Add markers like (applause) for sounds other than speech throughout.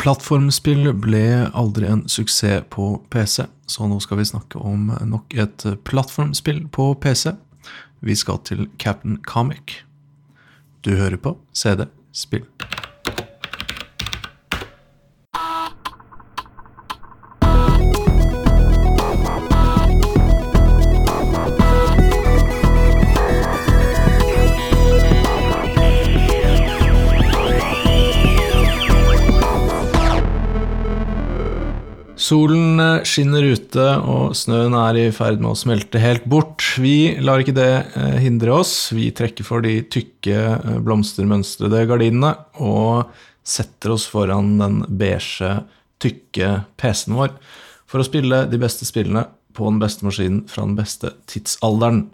Plattformspill ble aldri en suksess på PC, så nå skal vi snakke om nok et plattformspill på PC. Vi skal til Captain Comic. Du hører på CD Spill. Solen eh, skinner ute, og snøen er i ferd med å smelte helt bort. Vi lar ikke det eh, hindre oss. Vi trekker for de tykke, eh, blomstermønstrede gardinene og setter oss foran den beige, tykke PC-en vår for å spille de beste spillene på den beste maskinen fra den beste tidsalderen.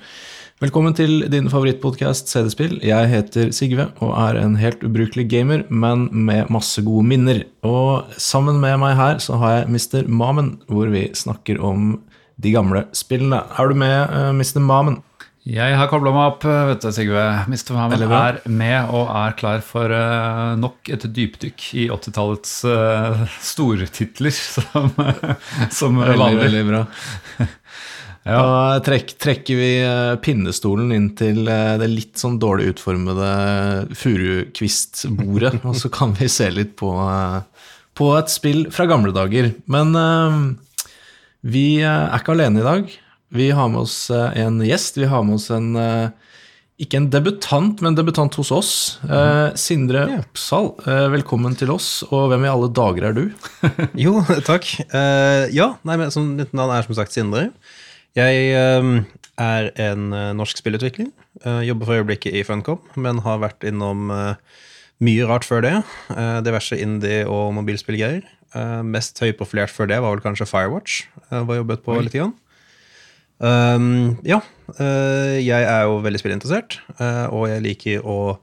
Velkommen til din favorittpodkast CD-spill. Jeg heter Sigve og er en helt ubrukelig gamer, men med masse gode minner. Og sammen med meg her så har jeg Mr. Mamen, hvor vi snakker om de gamle spillene. Er du med, uh, Mr. Mamen? Jeg har kobla meg opp, vet du, Sigve. Mr. Mamen er med og er klar for uh, nok et dypdykk i 80-tallets uh, stortitler, (laughs) som, som veldig, vanlig. Veldig bra. (laughs) Ja. Da trekk, trekker vi pinnestolen inn til det litt sånn dårlig utformede furukvistbordet, (laughs) og så kan vi se litt på, på, et spill fra gamle dager. Men uh, vi er ikke alene i dag. Vi har med oss en gjest. Vi har med oss en ikke en debutant, men debutant hos oss. Uh, Sindre ja. Oppsal, uh, velkommen til oss. Og hvem i alle dager er du? (laughs) jo, takk. Uh, ja, nei, men som Mitt navn er som sagt Sindre. Jeg er en norsk spillutvikler. jobber for øyeblikket i Funcom, men har vært innom mye rart før det. diverse indie- og mobilspillgreier. mest høyprofilert før det var vel kanskje Firewatch, hvor jeg jobbet på Oi. litt. Grann. Um, ja, uh, jeg er jo veldig spillinteressert, uh, og jeg liker å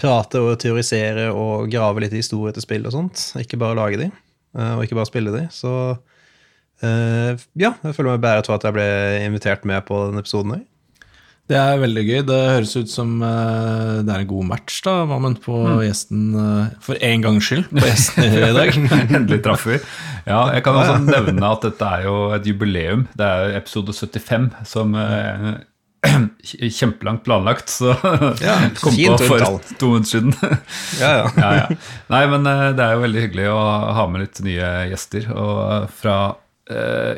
prate og teorisere og grave litt i historie til spill og sånt. Ikke bare lage de, uh, og ikke bare spille de. Så ja, jeg føler meg bedre for at jeg ble invitert med på denne episoden her. Det er veldig gøy. Det høres ut som uh, det er en god match, da, Mammen, på mm. gjesten uh, for en gangs skyld. På gjesten i dag. (laughs) Endelig traff vi. Ja, jeg kan også nevne at dette er jo et jubileum. Det er episode 75, som uh, (clears throat) kjempelangt planlagt, så ja, (laughs) kom på for to minutter siden. ja, ja. (laughs) ja, ja. Nei, men det er jo veldig hyggelig å ha med litt nye gjester. Og fra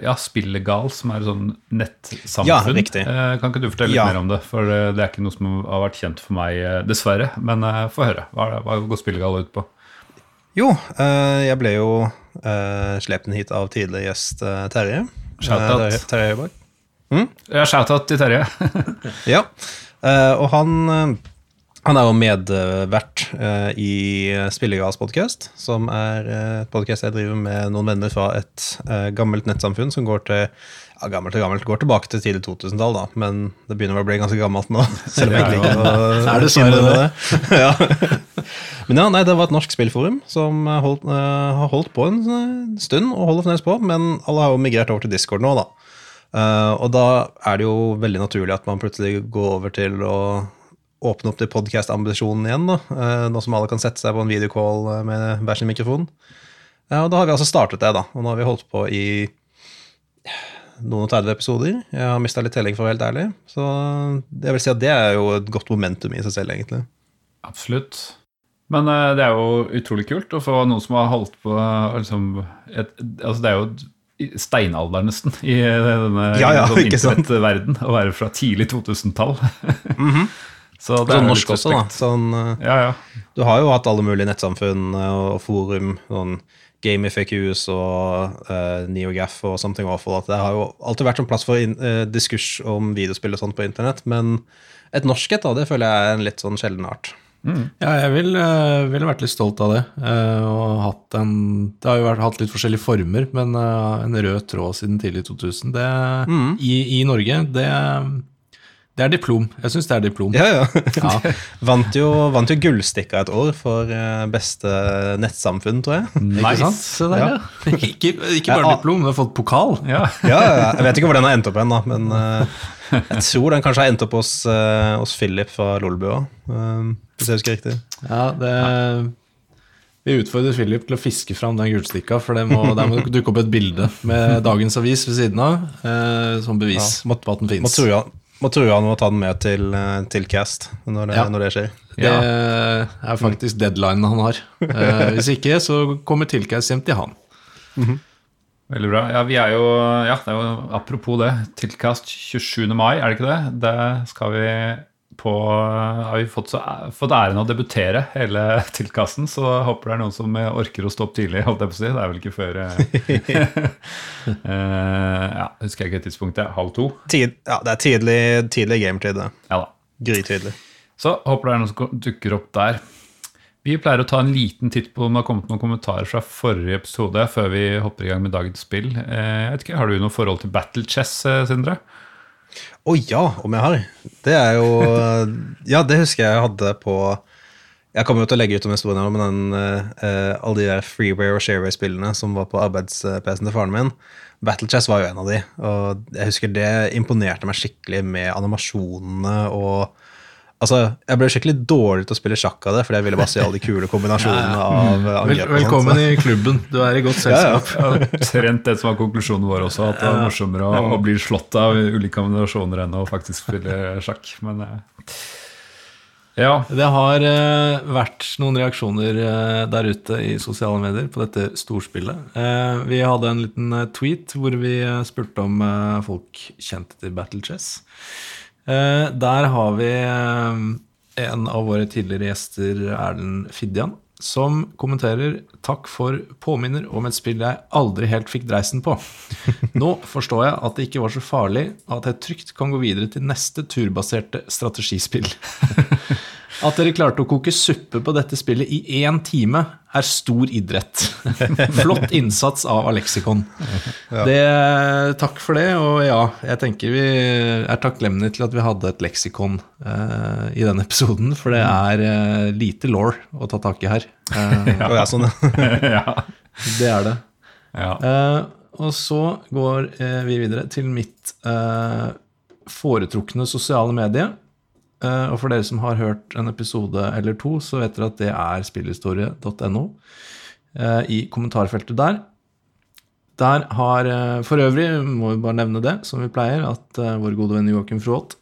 ja, Spillegal, som er et sånn nettsamfunn. Ja. Uh, kan ikke du fortelle litt ja. mer om det? For uh, det er ikke noe som har vært kjent for meg, dessverre. Men få høre. Hva, hva, går Spillegal ut på? Jo, jeg ble jo uh, slept hit av tidligere gjest Terje. Shoutout. Terje Høibakk. Mm? Ja, shoutout til Terje. (laughs) ja, og han han er jo medvert uh, i Spillegals podkast, som er uh, et podkast jeg driver med noen venner fra et uh, gammelt nettsamfunn som går til ja, gammelt og gammelt, går tilbake til tidlig 2000-tall, da, men det begynner å bli ganske gammelt nå. (laughs) Selv om jeg ikke (laughs) liker å Er det sånn det? (laughs) ja. Men ja, nei, det var et norsk spillforum som holdt, har holdt på en stund, og holder fremdeles på, men alle har jo migrert over til Discord nå, da. og da er det jo veldig naturlig at man plutselig går over til å åpne opp til podkast-ambisjonen igjen, da, eh, nå som alle kan sette seg på en videocall eh, med hver sin mikrofon. Og da har vi altså startet det, da. Og nå har vi holdt på i noen og 30 episoder. Jeg har mista litt telling, for å være helt ærlig. Så jeg vil si at det er jo et godt momentum i seg selv, egentlig. Absolutt. Men det er jo utrolig kult å få noen som har holdt på liksom, et, altså Det er jo steinalder, nesten, i denne ja, ja, sånn internettverden. Å være fra tidlig 2000-tall. mm -hmm. Så det sånn norsk også, da. Sånn, eh, ja, ja. Du har jo hatt alle mulige nettsamfunn eh, og forum. sånn GameFAQs og uh, NeoGaf og Something Awful. At det har jo alltid vært en plass for in, uh, diskurs om videospill og sånt på internett. Men et norsk et, da, det føler jeg er en litt sånn sjelden art. Mm. Ja, jeg ville uh, vil vært litt stolt av det. Uh, og hatt en, det har jo vært, hatt litt forskjellige former, men uh, en rød tråd siden tidlig 2000 det, mm. i, i, Norge, det det er diplom. Jeg syns det er diplom. Ja, ja. ja. (laughs) vant, jo, vant jo Gullstikka et år for eh, beste nettsamfunn, tror jeg. Nice. Ikke, der, ja. (laughs) ikke, ikke, bare ja, diplom, men har fått pokal. (laughs) Ja. ja, Jeg vet ikke hvor den har endt opp hen, men uh, jeg tror den kanskje har endt opp hos, uh, hos Philip fra Lolbua. Uh, hvis jeg husker riktig. Ja, det Vi utfordrer Philip til å fiske fram den gullstikka, for det må, der må dukke opp et bilde med dagens avis ved siden av, eh, som bevis ja, må, på at den fins. Må true han med å ta den med til, eh, til Cast når det, ja. når det, skjer. Det er faktisk deadlinen han har. Eh, hvis ikke, så kommer Tilcast hjem til han. Mm -hmm. Veldig bra. Ja, vi er jo, ja, det er jo Apropos det, Tilcast 27. mai, er det ikke det? Det skal vi på Har vi fått, så, fått æren av å debutere hele (laughs) tilkassen, så jeg håper det er noen som orker å stå opp tidlig. holdt jeg på å si. Det er vel ikke før uh, (laughs) Ja, husker jeg ikke tidspunktet. Halv to? Tid, ja, det er tidlig, tidlig gametid. Ja da. Grytidlig. Så håper det er noen som dukker opp der. Vi pleier å ta en liten titt på om det har kommet noen kommentarer fra forrige episode før vi hopper i gang med dagens spill. Jeg vet ikke, Har du noe forhold til Battle Chess, Sindre? Å oh, ja, om jeg har. Det er jo (laughs) Ja, det husker jeg jeg hadde på Jeg kommer jo til å legge ut om historien om den, uh, alle de der freeware og shareware-spillene som var på arbeids-PC-en til faren min. Battle Chess var jo en av de, og jeg husker det imponerte meg skikkelig med animasjonene og Altså, Jeg ble skikkelig dårlig til å spille sjakk av det, fordi jeg ville bare se alle de kule kombinasjonene av angrep. Vel, velkommen i klubben. Du er i godt selskap. Ja, ja. Det som var konklusjonen vår også, at det er morsommere å, å bli slått av ulike kombinasjoner enn å faktisk spille sjakk. Men eh, ja. Det har uh, vært noen reaksjoner uh, der ute i sosiale medier på dette storspillet. Uh, vi hadde en liten tweet hvor vi spurte om folk kjente til Battle Chess. Eh, der har vi eh, en av våre tidligere gjester, Erlend Fidjan, som kommenterer 'Takk for påminner om et spill jeg aldri helt fikk dreisen på'. (laughs) Nå forstår jeg at det ikke var så farlig, at jeg trygt kan gå videre til neste turbaserte strategispill. (laughs) At dere klarte å koke suppe på dette spillet i én time, er stor idrett. (laughs) Flott innsats av Alexikon. Ja. Det, takk for det, og ja, jeg tenker vi er takknemlige til at vi hadde et leksikon uh, i denne episoden, for det er uh, lite law å ta tak i her. Uh, ja. sånn, (laughs) ja. Det er det. Ja. og så går vi videre til mitt foretrukne sosiale medie. Eh, og for dere som har hørt en episode eller to, så vet dere at det er spillhistorie.no. Eh, I kommentarfeltet der. Der har eh, For øvrig må vi bare nevne det, som vi pleier, at vår gode venn Joakim Froholt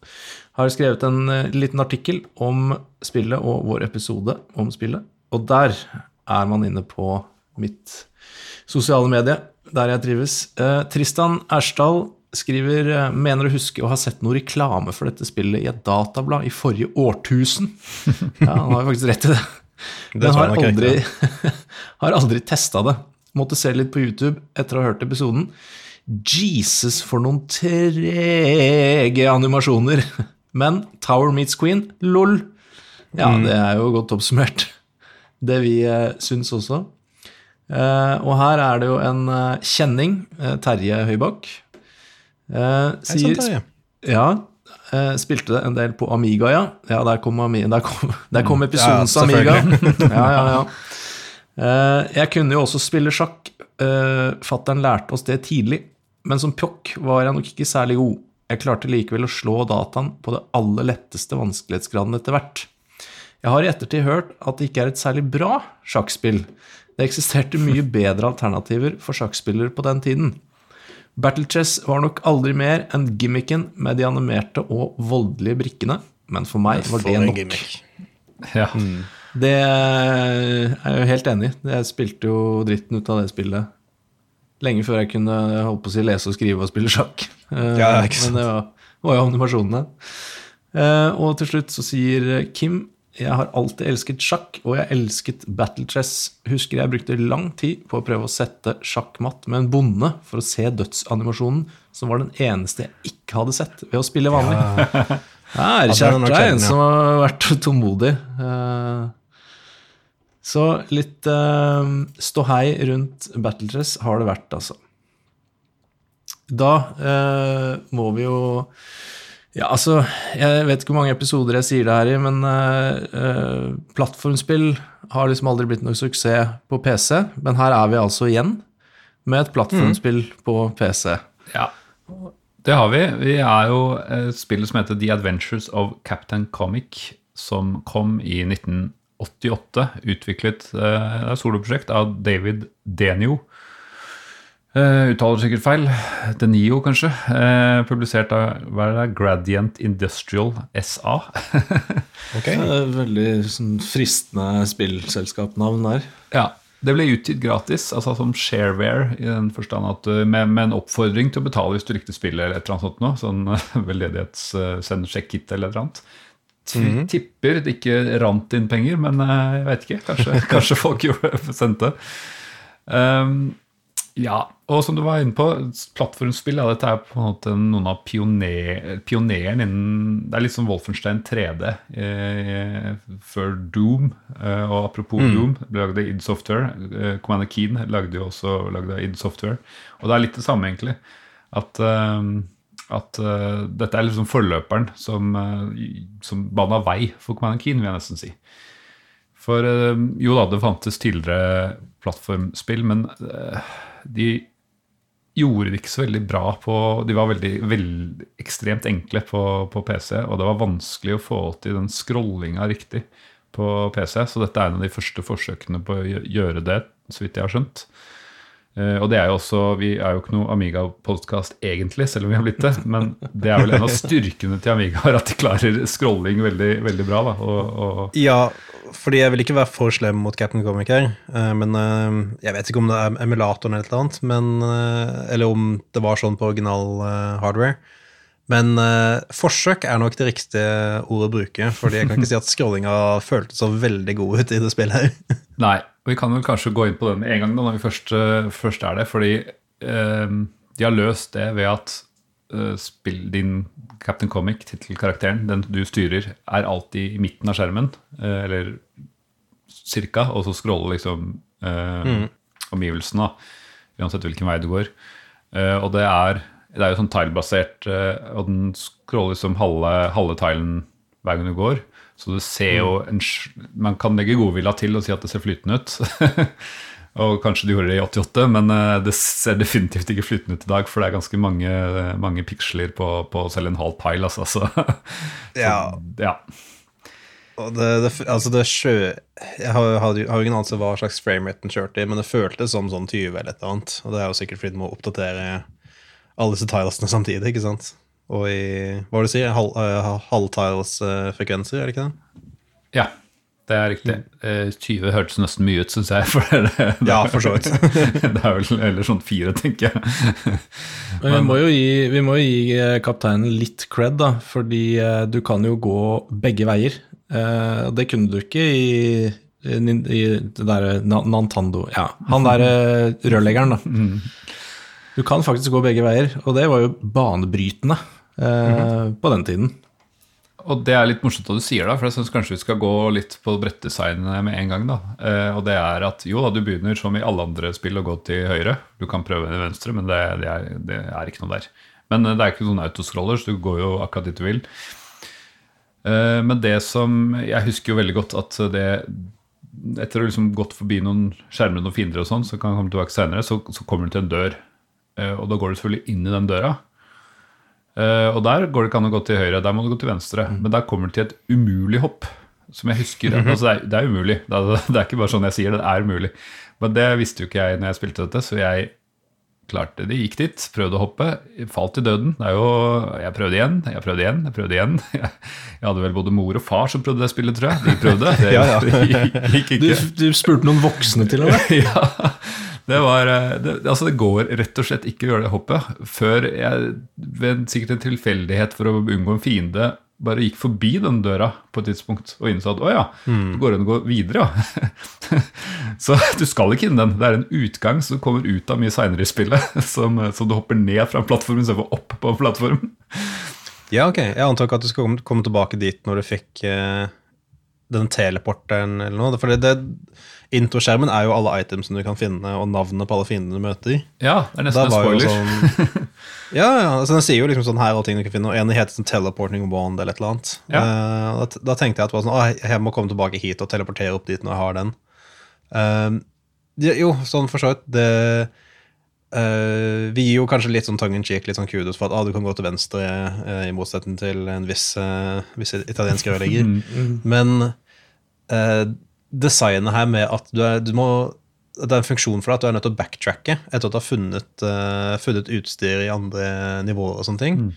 har skrevet en liten artikkel om spillet og vår episode om spillet. Og der er man inne på mitt sosiale medie, der jeg trives. Tristan Ersdal skriver eh, mener å huske å ha sett noe reklame for dette spillet i et datablad i forrige årtusen. (laughs) Ja, han har faktisk rett i det. Men (laughs) har aldri, har aldri testa det. Måtte se litt på YouTube etter å ha hørt episoden. Jesus, for noen trege animasjoner! (laughs) Men Tower meets Queen, lol. Ja, mm. det er jo godt oppsummert. Det vi uh, syns også. Uh, og her er det jo en kjenning, Terje Høybakk, Uh, sier, sant, ja, uh, spilte det en del på Amiga, ja. Ja, der kom, der kom, (laughs) der kom mm. episodens ja, Amiga. (laughs) ja, ja, ja. Uh, jeg kunne jo også spille sjakk. Uh, Fattern lærte oss det tidlig, men som pjokk var jeg nok ikke særlig god. Jeg klarte likevel å slå dataen på det aller letteste vanskelighetsgraden etter hvert. Jeg har i ettertid hørt at det ikke er et særlig bra sjakkspill. Det eksisterte mye bedre alternativer for sjakkspillere på den tiden. Battle Chess var nok aldri mer enn gimmicken med de animerte og voldelige brikkene, men for meg var det nok. Ja. Mm. Det er jeg jo helt enig i. Jeg spilte jo dritten ut av det spillet lenge før jeg kunne holdt på å si, lese og skrive og spille sjakk. Eh, ja, men det var, var jo animasjonene. Eh, og til slutt så sier Kim jeg har alltid elsket sjakk, og jeg elsket battle chess. Husker jeg brukte lang tid på å prøve å sette sjakkmatt med en bonde for å se dødsanimasjonen, som var den eneste jeg ikke hadde sett ved å spille vanlig. Ja. (laughs) Her, kjært deg, en som har vært tålmodig. Eh, så litt uh, ståhei rundt battle chess har det vært, altså. Da uh, må vi jo ja, altså, Jeg vet ikke hvor mange episoder jeg sier det her i, men uh, plattformspill har liksom aldri blitt noe suksess på PC. Men her er vi altså igjen med et plattformspill mm. på PC. Ja, det har vi. Vi er jo et spill som heter The Adventures of Captain Comic, som kom i 1988. utviklet uh, soloprosjekt av David Denio. Uh, uttaler sikkert feil. Denio, kanskje. Uh, publisert av hva er det, Gradient Industrial SA. (laughs) okay. Veldig sånn, fristende spillselskapnavn der. Ja, det ble utgitt gratis, altså som shareware, i den forstand at med, med, en oppfordring til å betale hvis du likte spillet eller et eller annet sånt noe. Sånn (laughs) veldedighetssend sjekk-kit eller et eller annet. Mm -hmm. Tipper det ikke rant inn penger, men jeg vet ikke. Kanskje, (laughs) kanskje folk gjorde sendte. Um, ja, og som du var inne på, plattformspill ja, dette er på en måte noen av pioner, pioneren innen Det er litt som Wolfenstein 3D eh, før Doom. Eh, og apropos mm. Doom, ble lagd av id Software. Eh, Commander Keen lagde jo også lagde id Software. Og det er litt det samme, egentlig. At, uh, at uh, dette er liksom forløperen som, uh, som bana vei for Commander Keen, vil jeg nesten si. For jo da, det fantes tidligere plattformspill, men de gjorde det ikke så veldig bra på De var veldig, veldig ekstremt enkle på, på, PC, og det var vanskelig å få til den scrollinga riktig på PC. Så dette er en av de første forsøkene på å gjøre det, så vidt jeg har skjønt. Uh, og det er jo også, Vi er jo ikke noe Amiga-podkast egentlig, selv om vi har blitt det. Men det er vel en av styrkene til Amiga at de klarer scrolling veldig, veldig bra. da. Og, og ja, fordi jeg vil ikke være for slem mot Captain Comic her. Uh, men uh, Jeg vet ikke om det er emulatoren eller noe annet, men, eller om det var sånn på original hardware. Men forsøk er nok det riktige ordet å bruke, fordi jeg kan ikke si at scrollinga føltes så veldig god ut i det spillet her. (laughs) Nei, Vi kan vel kanskje gå inn på den en gang da, når vi først, uh, først er det. Fordi eh, de har løst det ved at eh, spill din Captain Comic, tittelkarakteren, den du styrer, er alltid i midten av skjermen. eller cirka. Og så scroller liksom mm. omgivelsene, uansett hvilken vei du går. og det er, det er jo sånn tilebasert, og den scroller liksom halve, halve tilen hver gang du går. Så du ser jo en, Man kan legge godvilja til og si at det ser flytende ut. (laughs) og kanskje du gjorde det i 88, men eh, det ser definitivt ikke flytende ut i dag. For det er ganske mange, mange piksler på, på selv en halv pile. Altså, (laughs) så, ja. ja. Og det, det, altså det sjø Jeg har, har, har ingen anelse hva slags framerate den kjørte i, men det føltes som sånn 20 eller et eller annet. Og det er jo sikkert fordi du må oppdatere alle disse tilesene samtidig, ikke sant? Og i hva var det du sier, halv, uh, halvtiles-frekvenser, er det ikke det? Ja, det er riktig. Uh, 20 hørtes nesten mye ut, syns jeg. For det, det, ja, for så vidt. (laughs) det er vel eller sånn fire, tenker jeg. Men vi må jo gi, vi må gi eh, kapteinen litt cred, da, fordi du kan jo gå begge veier. Uh, det kunne du ikke i i det derre Nantando Ja, han derre rørleggeren, da. Mm. Du kan faktisk gå begge veier, og det var jo banebrytende mm. på den tiden. Og det er litt morsomt at du sier det, for jeg syns kanskje vi skal gå litt på brettdesignet med en gang. da. Eh, og det er at jo da, du begynner som i alle andre spill å gå til høyre. Du kan prøve til venstre, men det, det, er, det, er, ikke noe der. Men eh, det er ikke noen autoscroller, så du går jo akkurat dit du vil. Men det som Jeg husker jo veldig godt at det Etter å ha liksom gått forbi noen skjermer og noen fiender og sånn, så kan komme tilbake senere, så, så kommer du til en dør. Og da går du selvfølgelig inn i den døra. Uh, og der går det ikke an å gå til høyre, der må du gå til venstre. Mm. Men der kommer du til et umulig hopp. Som jeg husker, mm -hmm. altså det, er, det, er, umulig. Det er, (laughs) det er, ikke bare sånn jeg sier det, det er umulig. Men det visste jo ikke jeg når jeg spilte dette, så jeg klarte det. Gikk dit, prøvde å hoppe, falt i døden. Det er jo, jeg prøvde igjen, jeg prøvde igjen, jeg prøvde igjen. (laughs) Jeg hadde vel både mor og far som prøvde det spillet, tror jeg. De prøvde. (laughs) Det, ja, ja. det gikk ikke. Du, du spurte noen voksne til og med? ja. Det, var, eh, det, altså det går rett og slett ikke å gjøre det hoppet før jeg ved sikkert en tilfeldighet for å unngå en fiende bare gikk forbi den døra på et tidspunkt og innså at å ja, mm. det går an å gå videre, ja. (laughs) så du skal ikke inn den. Det er en utgang som kommer ut av mye seinere i spillet, (laughs) som, som, du hopper ned fra plattformen istedenfor opp på plattformen. Ja, ok. Jeg antar ikke at du skal komme tilbake dit når du fikk eh, den teleporteren eller noe. For det, det Introskjermen er jo alle itemsene du kan finne, og navnene på alle fiendene du møter. Ja, det er nesten en spoiler. Sånn, ja, ja, altså Den sier jo liksom sånn her og ting du kan finne, og en heter sånn teleporting wand eller et eller annet. Ja. Uh, da, da, tenkte jeg at sånn, ah, jeg må komme tilbake hit og teleportere opp dit når jeg har den. Uh, jo, sånn for så vidt. Det uh, Vi gir jo kanskje litt sånn tongue in cheek, litt sånn kudos for at ah, du kan gå til venstre, uh, i motsetning til en viss, uh, viss italiensk rørlegger. (laughs) Mm, mm. Men designet her med at du, er, du må det er en funksjon for deg at du er nødt til å backtracke etter at du har funnet, uh, funnet utstyr i andre nivåer og sånne ting. Mm.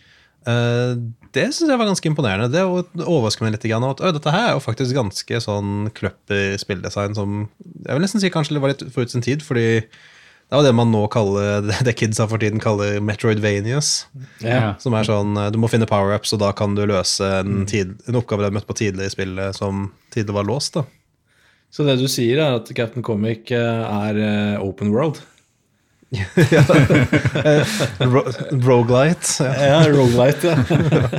Uh, det syns jeg var ganske imponerende. Det overrasker meg litt at dette her er jo faktisk ganske sånn kløpper spilldesign som Jeg vil nesten si kanskje det var litt forut sin tid, fordi det er jo det man nå kaller (laughs) det kidsa for tiden kaller Metroidvanias. Yeah. Som er sånn Du må finne power-ups, og da kan du løse en, mm. tid, en oppgave du har møtt på tidligere i spillet, som tidligere var låst. da så det du sier, er at Captain Comic eh, er eh, open world? (laughs) Rogelight. Ja, ja Rogelight, ja.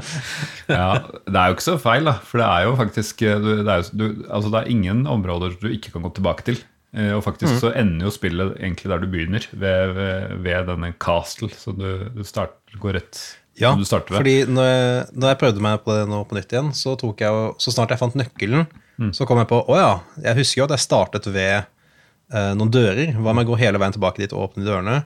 (laughs) ja. Det er jo ikke så feil, da. For det er jo faktisk eh, det er, du, altså det er ingen områder du ikke kan gå tilbake til. Og faktisk mm. så ender jo spillet egentlig der du begynner, ved, ved, ved denne castle. Så du, du starter, går rett ja, du starter ved. fordi når jeg, når jeg prøvde meg på det nå på nytt igjen, så tok jeg så snart jeg fant nøkkelen, Mm. Så kom jeg på å ja, jeg husker jo at jeg startet ved uh, noen dører. Hva om jeg går hele veien tilbake dit og åpner dørene?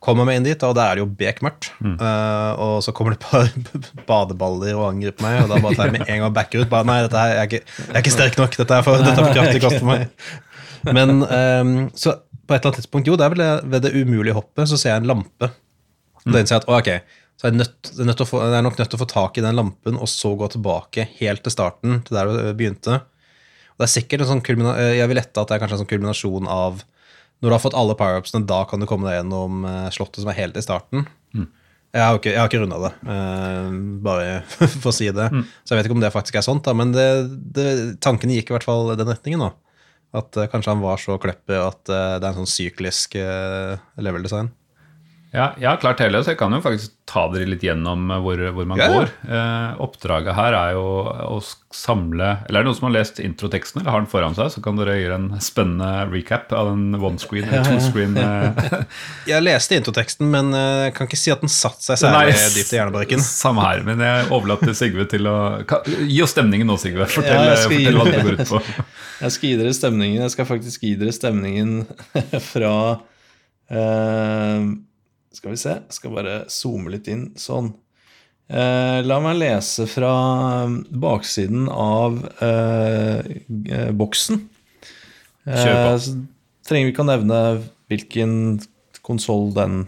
Kommer meg inn dit, og der er det jo bekmørkt. Mm. Uh, og så kommer det et par (laughs) badeballer og angriper meg, og da bare tar jeg med en gang backer ut. Bare, nei, dette her, jeg, er ikke, jeg er ikke sterk nok. Dette er for, dette er for kraftig kost for meg. Men um, så på et eller annet tidspunkt, jo, det er vel det, ved det umulige hoppet, så ser jeg en lampe. Mm. Da innser jeg at å, ok, så jeg er, nødt, nødt få, jeg er, nok nødt til å få tak i den lampen og så gå tilbake helt til starten, til der det begynte. Det er sikkert en sånn kulmina Jeg vil lette at det er kanskje en sånn kulminasjon av Når du har fått alle power-upsene, da kan du komme deg gjennom eh, slottet som er helt i starten. Mm. Jeg har ikke, jeg ikke runda det, uh, bare (laughs) for å si det. Mm. Så jeg vet ikke om det faktisk er sånt, da, men det, det, tankene gikk i hvert fall den retningen. da. At uh, kanskje han var så kleppe at uh, det er en sånn syklisk level-design. Ja, jeg har klart hele, så jeg kan jo faktisk ta dere litt gjennom eh, hvor, hvor man ja, går. Eh, oppdraget her er jo å samle Eller er det noen som har lest introteksten eller har den foran seg, så kan dere gjøre en spennende recap av den one screen eller two screen. Eh. (laughs) jeg leste introteksten, men jeg eh, kan ikke si at den satte seg særlig Nei, dypt i hjernebarken. Samme her, men jeg overlater Sigve til å Gi oss stemningen nå, Sigve. Fortell, ja, fortell hva det går ut på. (laughs) Jeg skal gi dere stemningen. Jeg skal faktisk gi dere stemningen (laughs) fra uh, skal vi se, jeg skal bare zoome litt inn. Sånn. Eh, la meg lese fra um, baksiden av eh, eh boksen. Eh, trenger vi ikke å nevne hvilken konsoll den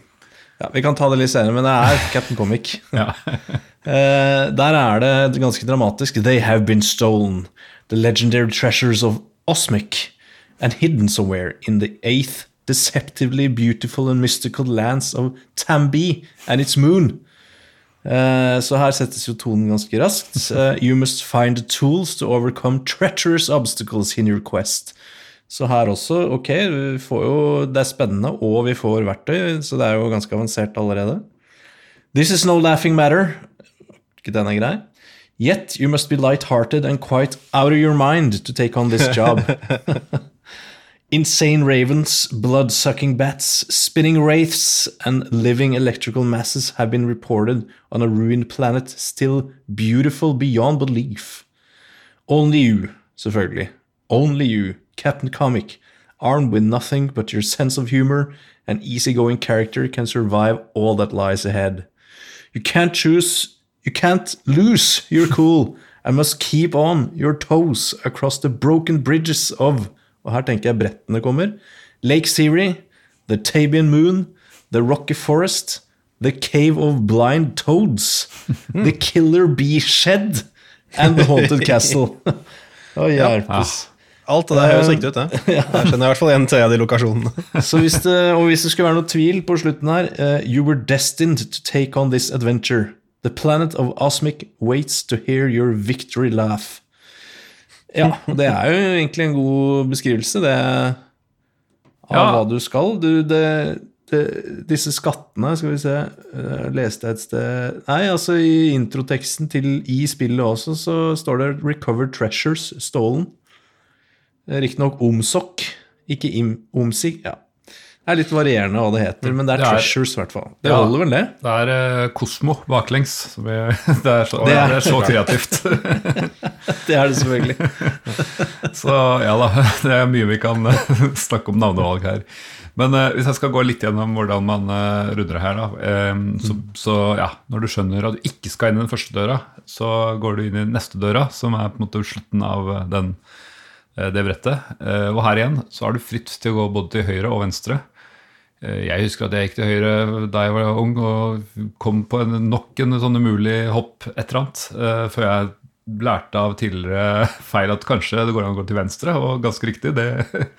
ja, Vi kan ta det litt senere, men det er Captain Comic. (laughs) eh, der er det ganske dramatisk. They have been stolen. The legendary treasures of Osmic and hidden somewhere in the eighth deceptively beautiful and mystical lands of Tambi and its moon. Uh, så her settes jo tonen ganske raskt. Uh, (laughs) you must find the tools to overcome treacherous obstacles in your quest. Så her også, ok, vi får jo, det er spennende, og vi får verktøy, så det er jo ganske avansert allerede. This is no laughing matter. Ikke den er grei. Yet you must be light-hearted and quite out of your mind to take on this job. (laughs) Insane ravens, blood sucking bats, spinning wraiths, and living electrical masses have been reported on a ruined planet still beautiful beyond belief. Only you, selvfølgelig, only you, Captain Comic, armed with nothing but your sense of humor and easygoing character, can survive all that lies ahead. You can't choose, you can't lose your cool, and must keep on your toes across the broken bridges of og her tenker jeg brettene kommer. Lake Siri, The Tabian Moon, The Rocky Forest, The Cave of Blind Toads, (laughs) The Killer Bee Shed and The Haunted (laughs) Castle. (laughs) Å, hjelpes. Alt det der høres riktig ut, det. Jeg skjønner i hvert fall en til av de lokasjonene. Så hvis det, og hvis det skulle være noe tvil på slutten her uh, You were destined to take on this adventure. The planet of Osmic waits to hear your victory laugh. Ja, og det er jo egentlig en god beskrivelse, det av ja. hva du skal. Du, det, det, disse skattene, skal vi se uh, Leste jeg et sted Nei, altså i introteksten til i spillet også, så står det 'Recovered Treasures Stolen'. Riktignok Omsok, ikke im, omsik... Ja, det er litt varierende hva det heter, men det er, det er Treasures, i hvert fall. Det ja, holder vel, det? Det er uh, Kosmo baklengs. (laughs) Det, er så, det, er, det, er så, kreativt. (laughs) det er det selvfølgelig. (laughs) så ja da, det er mye vi kan eh, snakke om navnevalg her. Men uh, hvis jeg skal gå litt gjennom hvordan man uh, runder her, da. Um, så, så, ja, når du skjønner at du ikke skal inn i den første døra, så går du inn i neste døra, som er på en måte slutten av den det brettet. Og her igjen så er du fritt til å gå både til høyre og venstre. Jeg husker at jeg gikk til høyre da jeg var ung og kom på en, nok en sånn umulig hopp et eller annet. Før jeg lærte av tidligere (laughs) feil at kanskje det går an å gå til venstre, og ganske riktig. Det,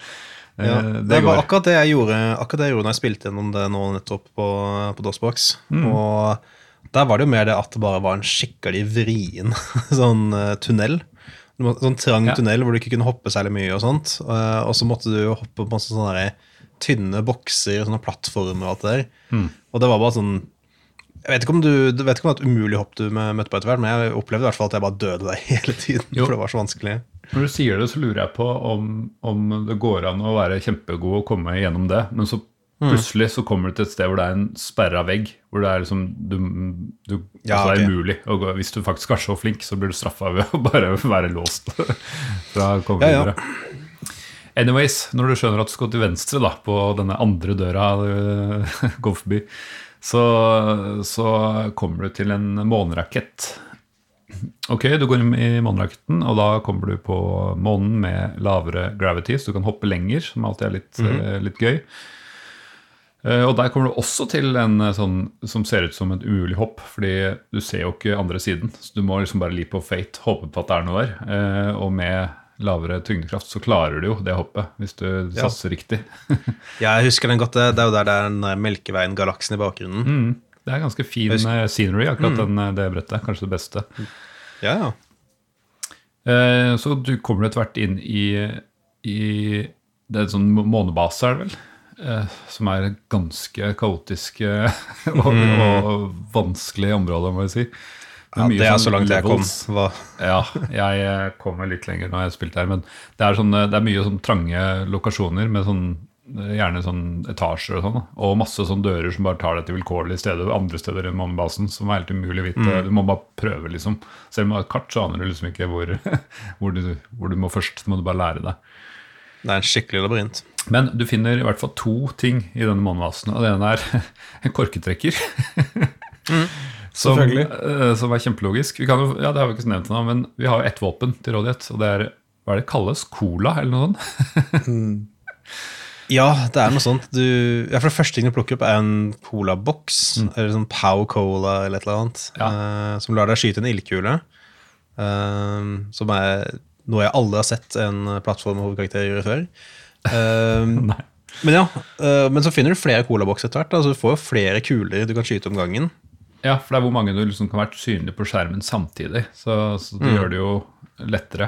(laughs) ja, det, det var akkurat det jeg gjorde akkurat det jeg gjorde når jeg spilte gjennom det nå nettopp på, på DOSBox. Mm. Og der var det jo mer det at det bare var en skikkelig vrien (laughs) sånn tunnel. Sånn trang ja. tunnel hvor du ikke kunne hoppe særlig mye, og sånt. Og så måtte du jo hoppe på masse sånne tynne bokser, og sånne plattformer og alt det der. Mm. Og det var bare sånn jeg vet ikke om du, du vet ikke om det var et umulig hopp du møtte på etter hvert, men jeg opplevde i hvert fall at jeg bare døde der (laughs) hele tiden. Jo. For det var så vanskelig. Når du sier det, så lurer jeg på om, om det går an å være kjempegod og komme gjennom det. Men så mm. plutselig så kommer du til et sted hvor det er en sperra vegg. Hvor det er liksom du, du, ja, altså det er umulig å gå. Hvis du faktisk er så flink, så blir du straffa ved å (laughs) bare være låst (laughs) fra å komme ja, ja. Anyways, når du skjønner at du skal til venstre da, på denne andre døra du går forbi, så, så kommer du til en månerakett. Ok, du går inn i måneraketten, og da kommer du på månen med lavere gravity, så du kan hoppe lenger, som alltid er litt, mm -hmm. litt gøy. Eh, og der kommer du også til en eh, sånn som ser ut som et umulig hopp, fordi du ser jo ikke andre siden. Så du må liksom bare leap of fate, håpe på at det er noe der. Og med lavere tyngdekraft, så klarer du jo det hoppet, hvis du ja. satser riktig. ja, (laughs) jeg husker den godt. Det er jo der det er den Melkeveien-galaksen i bakgrunnen. Mm. Det er ganske fin husker... scenery, akkurat mm. den, det brettet. Kanskje det beste. Ja, ja. Eh, så du kommer etter hvert inn i, i Det er en sånn månebase, er det vel? Eh, som er ganske kaotisk (laughs) og, mm. og vanskelig område, må jeg si. Ja, det er så langt levels. jeg kom. Hva? Ja, jeg eh, kommer litt lenger når jeg har spilt her. Men det er, sånne, det er mye sånn trange lokasjoner med sånn, eh, gjerne sånn etasjer og sånn. Og masse sånn dører som bare tar deg til vilkårlige steder andre steder enn månebasen. Som er helt umulig å vite. Mm. Du må bare prøve, liksom. Selv om du har et kart, så aner du liksom ikke hvor, (laughs) hvor, du, hvor du må først. Så må du bare lære deg. Det er en skikkelig labyrint. Men du finner i hvert fall to ting i denne månebasen. Og det ene er (laughs) en korketrekker. mm. Som, uh, som, er kjempelogisk. Vi kan jo, ja, Det har vi ikke nevnt ennå, men vi har jo ett våpen til rådighet. Og det er hva er det kalles? Cola, eller noe sånt? (laughs) mm. Ja, det er noe sånt. Du, ja, for Det første ting du plukker opp, er en colaboks. Mm. Eller sånn Pow Cola eller et eller annet. Ja. Uh, som lar deg skyte en ildkule. Uh, som er noe jeg aldri har sett en plattform hovedkarakter gjøre før. (laughs) Uh, men ja, men så finner du flere colabokser etter hvert. Altså, du får jo flere kuler du kan skyte om gangen. Ja, for det er hvor mange du liksom kan være synlig på skjermen samtidig. Så, så det mm. gjør det jo lettere.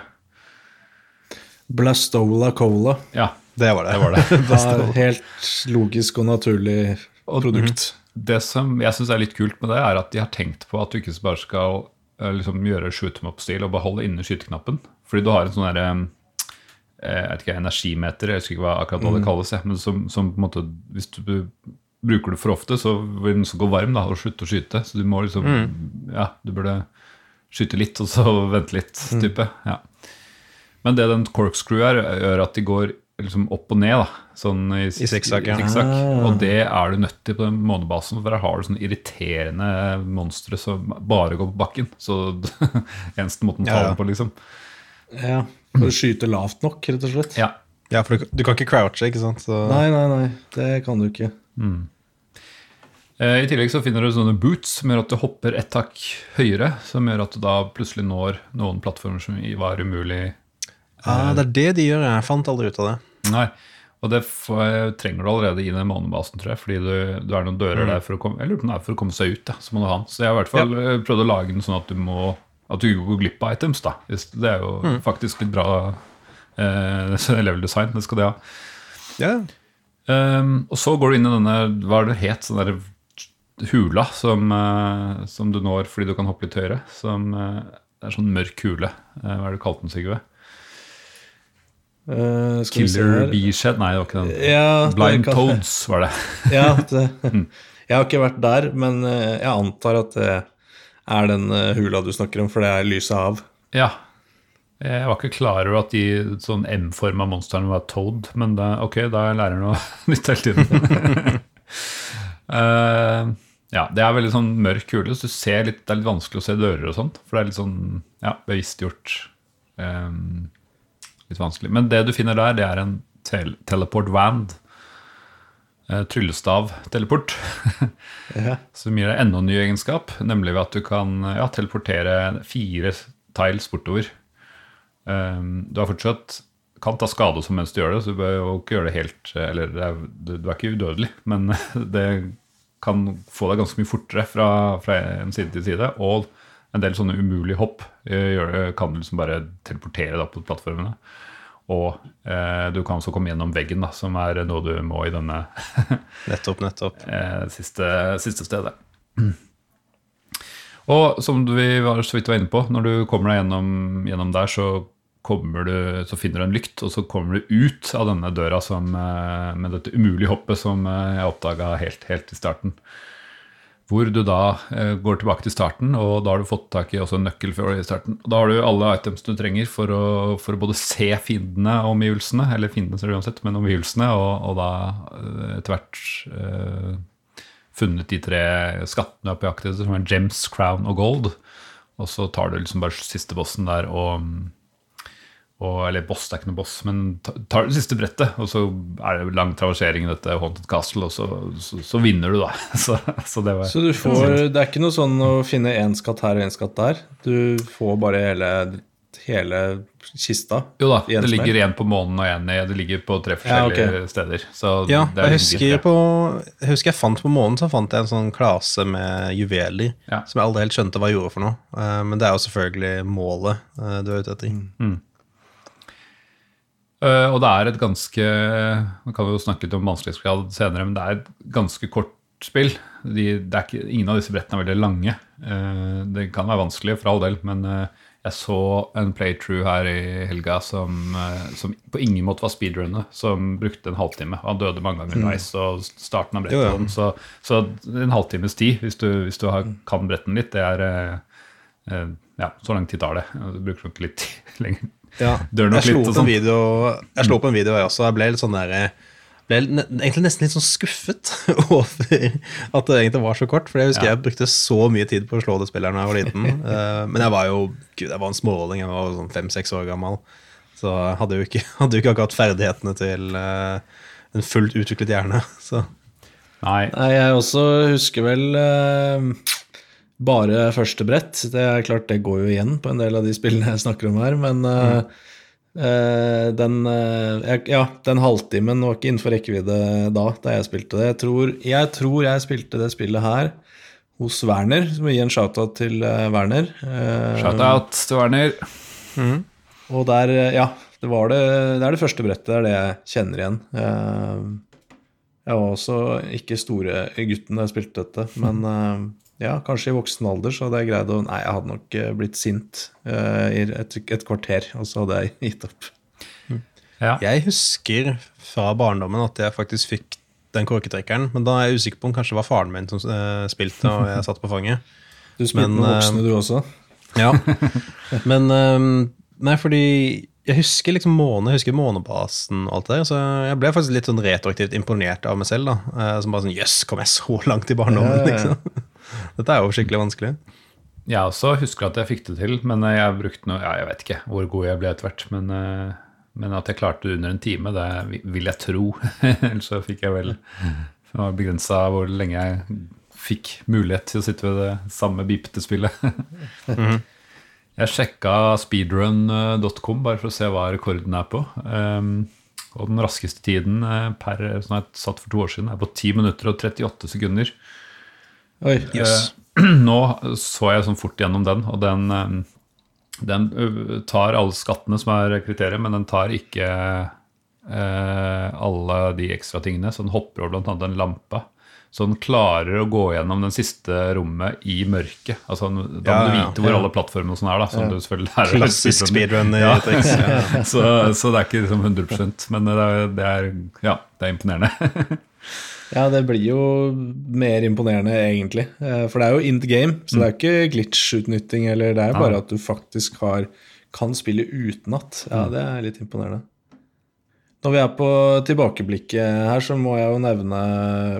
Blastola Cola. Ja, det var det. Det, var det. (laughs) det er helt logisk og naturlig produkt. Det som jeg syns er litt kult med det, er at de har tenkt på at du ikke bare skal eh, liksom, gjøre shoot em up-stil og beholde inne skyteknappen. Fordi du har en sånn derre eh, jeg vet ikke, energimeter, jeg husker ikke hva, akkurat hva det mm. kalles, men som, som på en måte, hvis du bruker du for ofte, så vil den gå varm da, og slutte å skyte. Så du må liksom mm. Ja, du burde skyte litt, og så (laughs) vente litt, mm. type. Ja. Men det den corkscrew er, gjør at de går liksom opp og ned, da. Sånn i, I sikksakk. Ja. Ah. Og det er du nødt til på den månebasen, for der har du sånne irriterende monstre som bare går på bakken. Så (laughs) eneste måten å ta ja, ja. dem på, liksom. Ja. For å skyte lavt nok, rett og slett. Ja. Ja, for du, du, kan ikke crouche, ikke sant? Så... Nei, nei, nei. Det kan du ikke. Mm. Eh, I tillegg så finner du sånne boots som gjør at du hopper ett hakk høyere. Som gjør at du da plutselig når noen plattformer som var umulig. Ah, det er det de gjør. Jeg fant aldri ut av det. Nei, og det trenger du allerede i den månebasen, tror jeg. Fordi du, du er noen dører mm. der for å komme Eller for å komme seg ut. Da, så må du ha den. Så jeg har i hvert fall ja. prøvd å lage den sånn at du må At du går glipp av items. da Det er jo mm. faktisk litt bra eh, (laughs) level design. Det skal det ha. Ja. Um, og så går du inn i denne Hva er det het? Sånn der hula som, uh, som, du når fordi du kan hoppe litt høyere. Som, uh, det er sånn mørk hule. Uh, hva er det du kalte den, Sigve? Killer Beeshed? Nei, det var ikke den. Ja, Blind Toads var det. (laughs) ja, det, (laughs) mm. Jeg har ikke vært der, men jeg antar at det er den hula du snakker om, for det er lyset av. Ja, jeg var ikke klar over at de sånn M-forma monstrene var Toad, men da, ok, da lærer jeg noe (laughs) nytt hele tiden. uh, ja, det er veldig sånn mørk kule, så du ser litt, det er litt vanskelig å se dører og sånt. For det er litt sånn ja, bevisstgjort um, litt vanskelig. Men det du finner der, det er en tel teleport wand. Uh, Tryllestav-teleport. (laughs) Ja. Som gir deg enda en ny egenskap, nemlig ved at du kan ja, teleportere fire tiles bortover. Um, du har fortsatt kan ta skade som mens du gjør det, så du bør jo ikke gjøre det helt Eller det er, du er ikke udødelig, men (laughs) det kan få deg ganske mye fortere fra, fra en side til side. Og en del sånne umulige hopp eh, gjør, kan du liksom bare teleportere da på plattformene. Og eh, du kan også komme gjennom veggen, da, som er noe du må i denne (laughs) nettopp, nettopp. eh, siste, siste stedet. Og som vi var så vidt var inne på, når du kommer deg gjennom, gjennom der, så, du, så, finner du en lykt, og så kommer du ut av denne døra som, eh, med dette umulige hoppet som eh, jeg oppdaga helt, helt i starten. Hvor du da eh, går tilbake til starten, og da har du fått tak i også en nøkkel for i starten. Da har du alle items du trenger for å, for å både se fiendene og omgivelsene, eller fiendene ser uansett, men omgivelsene, og, og da etter hvert funnet de tre skattene du er på jakt etter, som er gems, crown og gold. Og så tar du liksom bare siste bossen der og og, eller boss, det er ikke noe boss, men tar det siste brettet, og så er det lang traversering i dette Haunted Castle, og så, så, så vinner du, da. (laughs) Så, så, det, var, så du får, det er ikke noe sånn å finne én skatt her og én skatt der? Du får bare hele, hele kista? Jo da, det ligger én på månen og én i Det ligger på tre forskjellige ja, okay. steder. ja, jeg husker, på, jeg husker jeg fant på månen så fant jeg en sånn klase med juveler ja. som jeg aldri helt skjønte hva jeg gjorde for noe. Eh, men det er jo selvfølgelig målet eh, du er ute etter. Mm. Uh, og det er et ganske Man kan jo snakke om vanskelighetsgrad senere, men det er et ganske kort spill. De, ikke, ingen av disse brettene er veldig lange. Uh, det kan være vanskelig, for all del, men uh, jeg så en playthrough her i helga som, som på ingen måte var speedrunner, som brukte en halvtime. Han døde mange ganger underveis, mm. og starten av brettet ja. så, så, en halvtimes tid, hvis du, hvis du har, kan brettene litt, det er ja, så lang tid tar det. Du bruker nok litt (laughs) lenger ja. jeg, slo litt, sånn. video, jeg slo på en video, jeg også. Jeg ble litt sånn der ble egentlig nesten litt sånn skuffet (laughs) over at det egentlig var så kort. For jeg husker ja. jeg brukte så mye tid på å slå det spillet da jeg var liten. uh, (laughs) men jeg var jo gud, jeg var en smååling. jeg var sånn fem-seks år gammel. Så hadde jo ikke, (laughs) hadde jo ikke akkurat ferdighetene til uh, en fullt utviklet hjerne. Så. Nei. Nei, jeg også husker vel uh, bare første brett. Det er klart det går jo igjen på en del av de spillene jeg snakker om her, men mm. uh, den, uh, ja, den halvtimen var ikke innenfor rekkevidde da, da jeg spilte det. Jeg tror, jeg tror, jeg spilte det spillet her hos Werner, som vil gi en shout-out til uh, Werner. shout-out til Werner. Mm. Og der, ja, det var det, det er det første brettet, det er det jeg kjenner igjen. jeg var også ikke store gutten da jeg spilte dette, men ja, kanskje i voksen alder så hadde jeg greid å Nei, jeg hadde nok eh, blitt sint uh, i et, et, kvarter, og så hadde jeg (laughs) gitt opp. Ja. Jeg husker fra barndommen at jeg faktisk fikk den korketrekkeren, men da er jeg usikker på om kanskje det var faren min som uh, spilte, og jeg satt på fanget. Du spilte men, med voksne, du også? Ja. (laughs) Men um, Nei, fordi jeg husker liksom måne, jeg husker månebasen og alt det der, så jeg ble faktisk litt sånn retroaktivt imponert av meg selv. da, uh, Som bare sånn Jøss, kom jeg så langt i barndommen? Ja, ja, ja. liksom. Dette er jo skikkelig vanskelig. Jeg også husker at jeg fikk det til, men jeg brukte noe ja, Jeg vet ikke hvor god jeg ble etter hvert, men, eh, men, at jeg klarte det under en time, det vil jeg tro. (laughs) Ellers så fikk jeg vel Det var begrensa hvor lenge jeg fikk mulighet til å sitte ved det samme bipete spillet. (laughs) Mhm. Jeg sjekka speedrun.com bare for å se hva rekorden er på. Um, og den raskeste tiden eh, per som jeg satt for to år siden, er på 10 minutter og 38 sekunder. Oi, yes. (clears throat) Nå så jeg sånn fort gjennom den, og den, eh, den tar alle skattene som er kriteriet, men den tar ikke eh, alle de ekstra tingene. Så den hopper over bl.a. en lampe. Så den klarer å gå gjennom den siste rommet i mørket. Altså, da må ja, du vite hvor ja. alle plattformene og sånn er. da, som ja. du selvfølgelig lærer Klassisk speedrun. Ja. (laughs) så, så, det er ikke liksom 100% men det er, det er, ja, det er imponerende. (laughs) Ja, det blir jo mer imponerende, egentlig. Eh, for det er jo in the game, så det er mm. ikke glitch-utnytting. eller Det er bare at du faktisk har, kan spille utenat. Ja, mm. det er litt imponerende. Når vi er på tilbakeblikket her, så må jeg jo nevne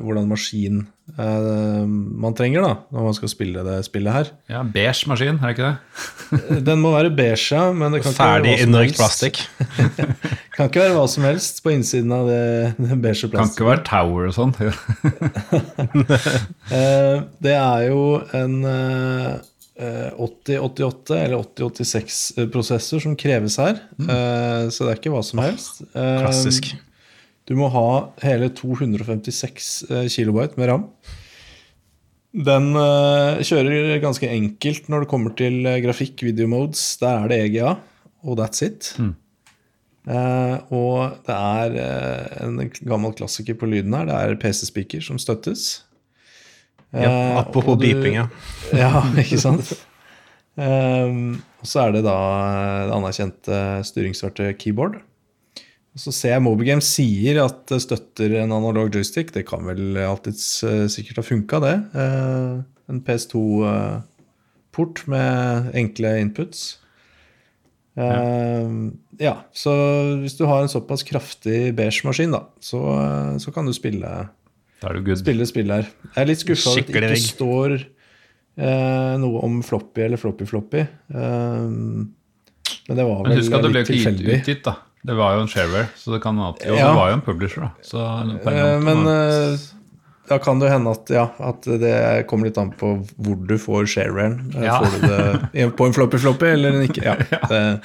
hvordan maskin eh, man trenger da, når man skal spille det spillet her. Ja, Beige maskin, er det ikke det? Den må være beige, ja. Men det kan Ferdig innrøkt plastikk. (laughs) kan ikke være hva som helst på innsiden av det, det beige Kan ikke være Tower og sånn. (laughs) Eh, det er jo en eh, eh, 8088 eller 8086-prosessor som kreves her. mm. så det er ikke hva som helst. Eh, Klassisk. Du må ha hele 256 kB kilobyte med ram. Den eh, kjører ganske enkelt når det kommer til eh, grafikk, video modes. Der er det EGA, og that's it. Eh, og det er eh, en gammel klassiker på lyden her. Det er PC-speaker som støttes. Ja, Eh, apropos du- beeping, ja. (laughs) ja, ikke sant? Ehm, og så er det da det anerkjente styringsverktøyet keyboard. Så ser jeg Mobigames sier at det støtter en analog joystick. Det kan vel alltids eh, sikkert ha funka, det. Eh, en PS2-port med enkle inputs. Ehm, ja, så hvis du har en såpass kraftig beige maskin, da, så, eh, så kan du spille spille spill her. Jeg er litt skuffa over at det ikke står eh, noe om floppy eller floppy-floppy. Um, men det var vel litt tilfeldig. Men husk at det ble ikke utgitt, da. Det var jo en shareware, så det kan at, Jo, Ja. det var jo en publisher, da. Så Eh, men var- eh, da kan det jo hende at, ja, at det kommer litt an på hvor du får sharewaren. Eh, Ja. Får du det på en floppy-floppy eller en ikke? (laughs) Ja, det,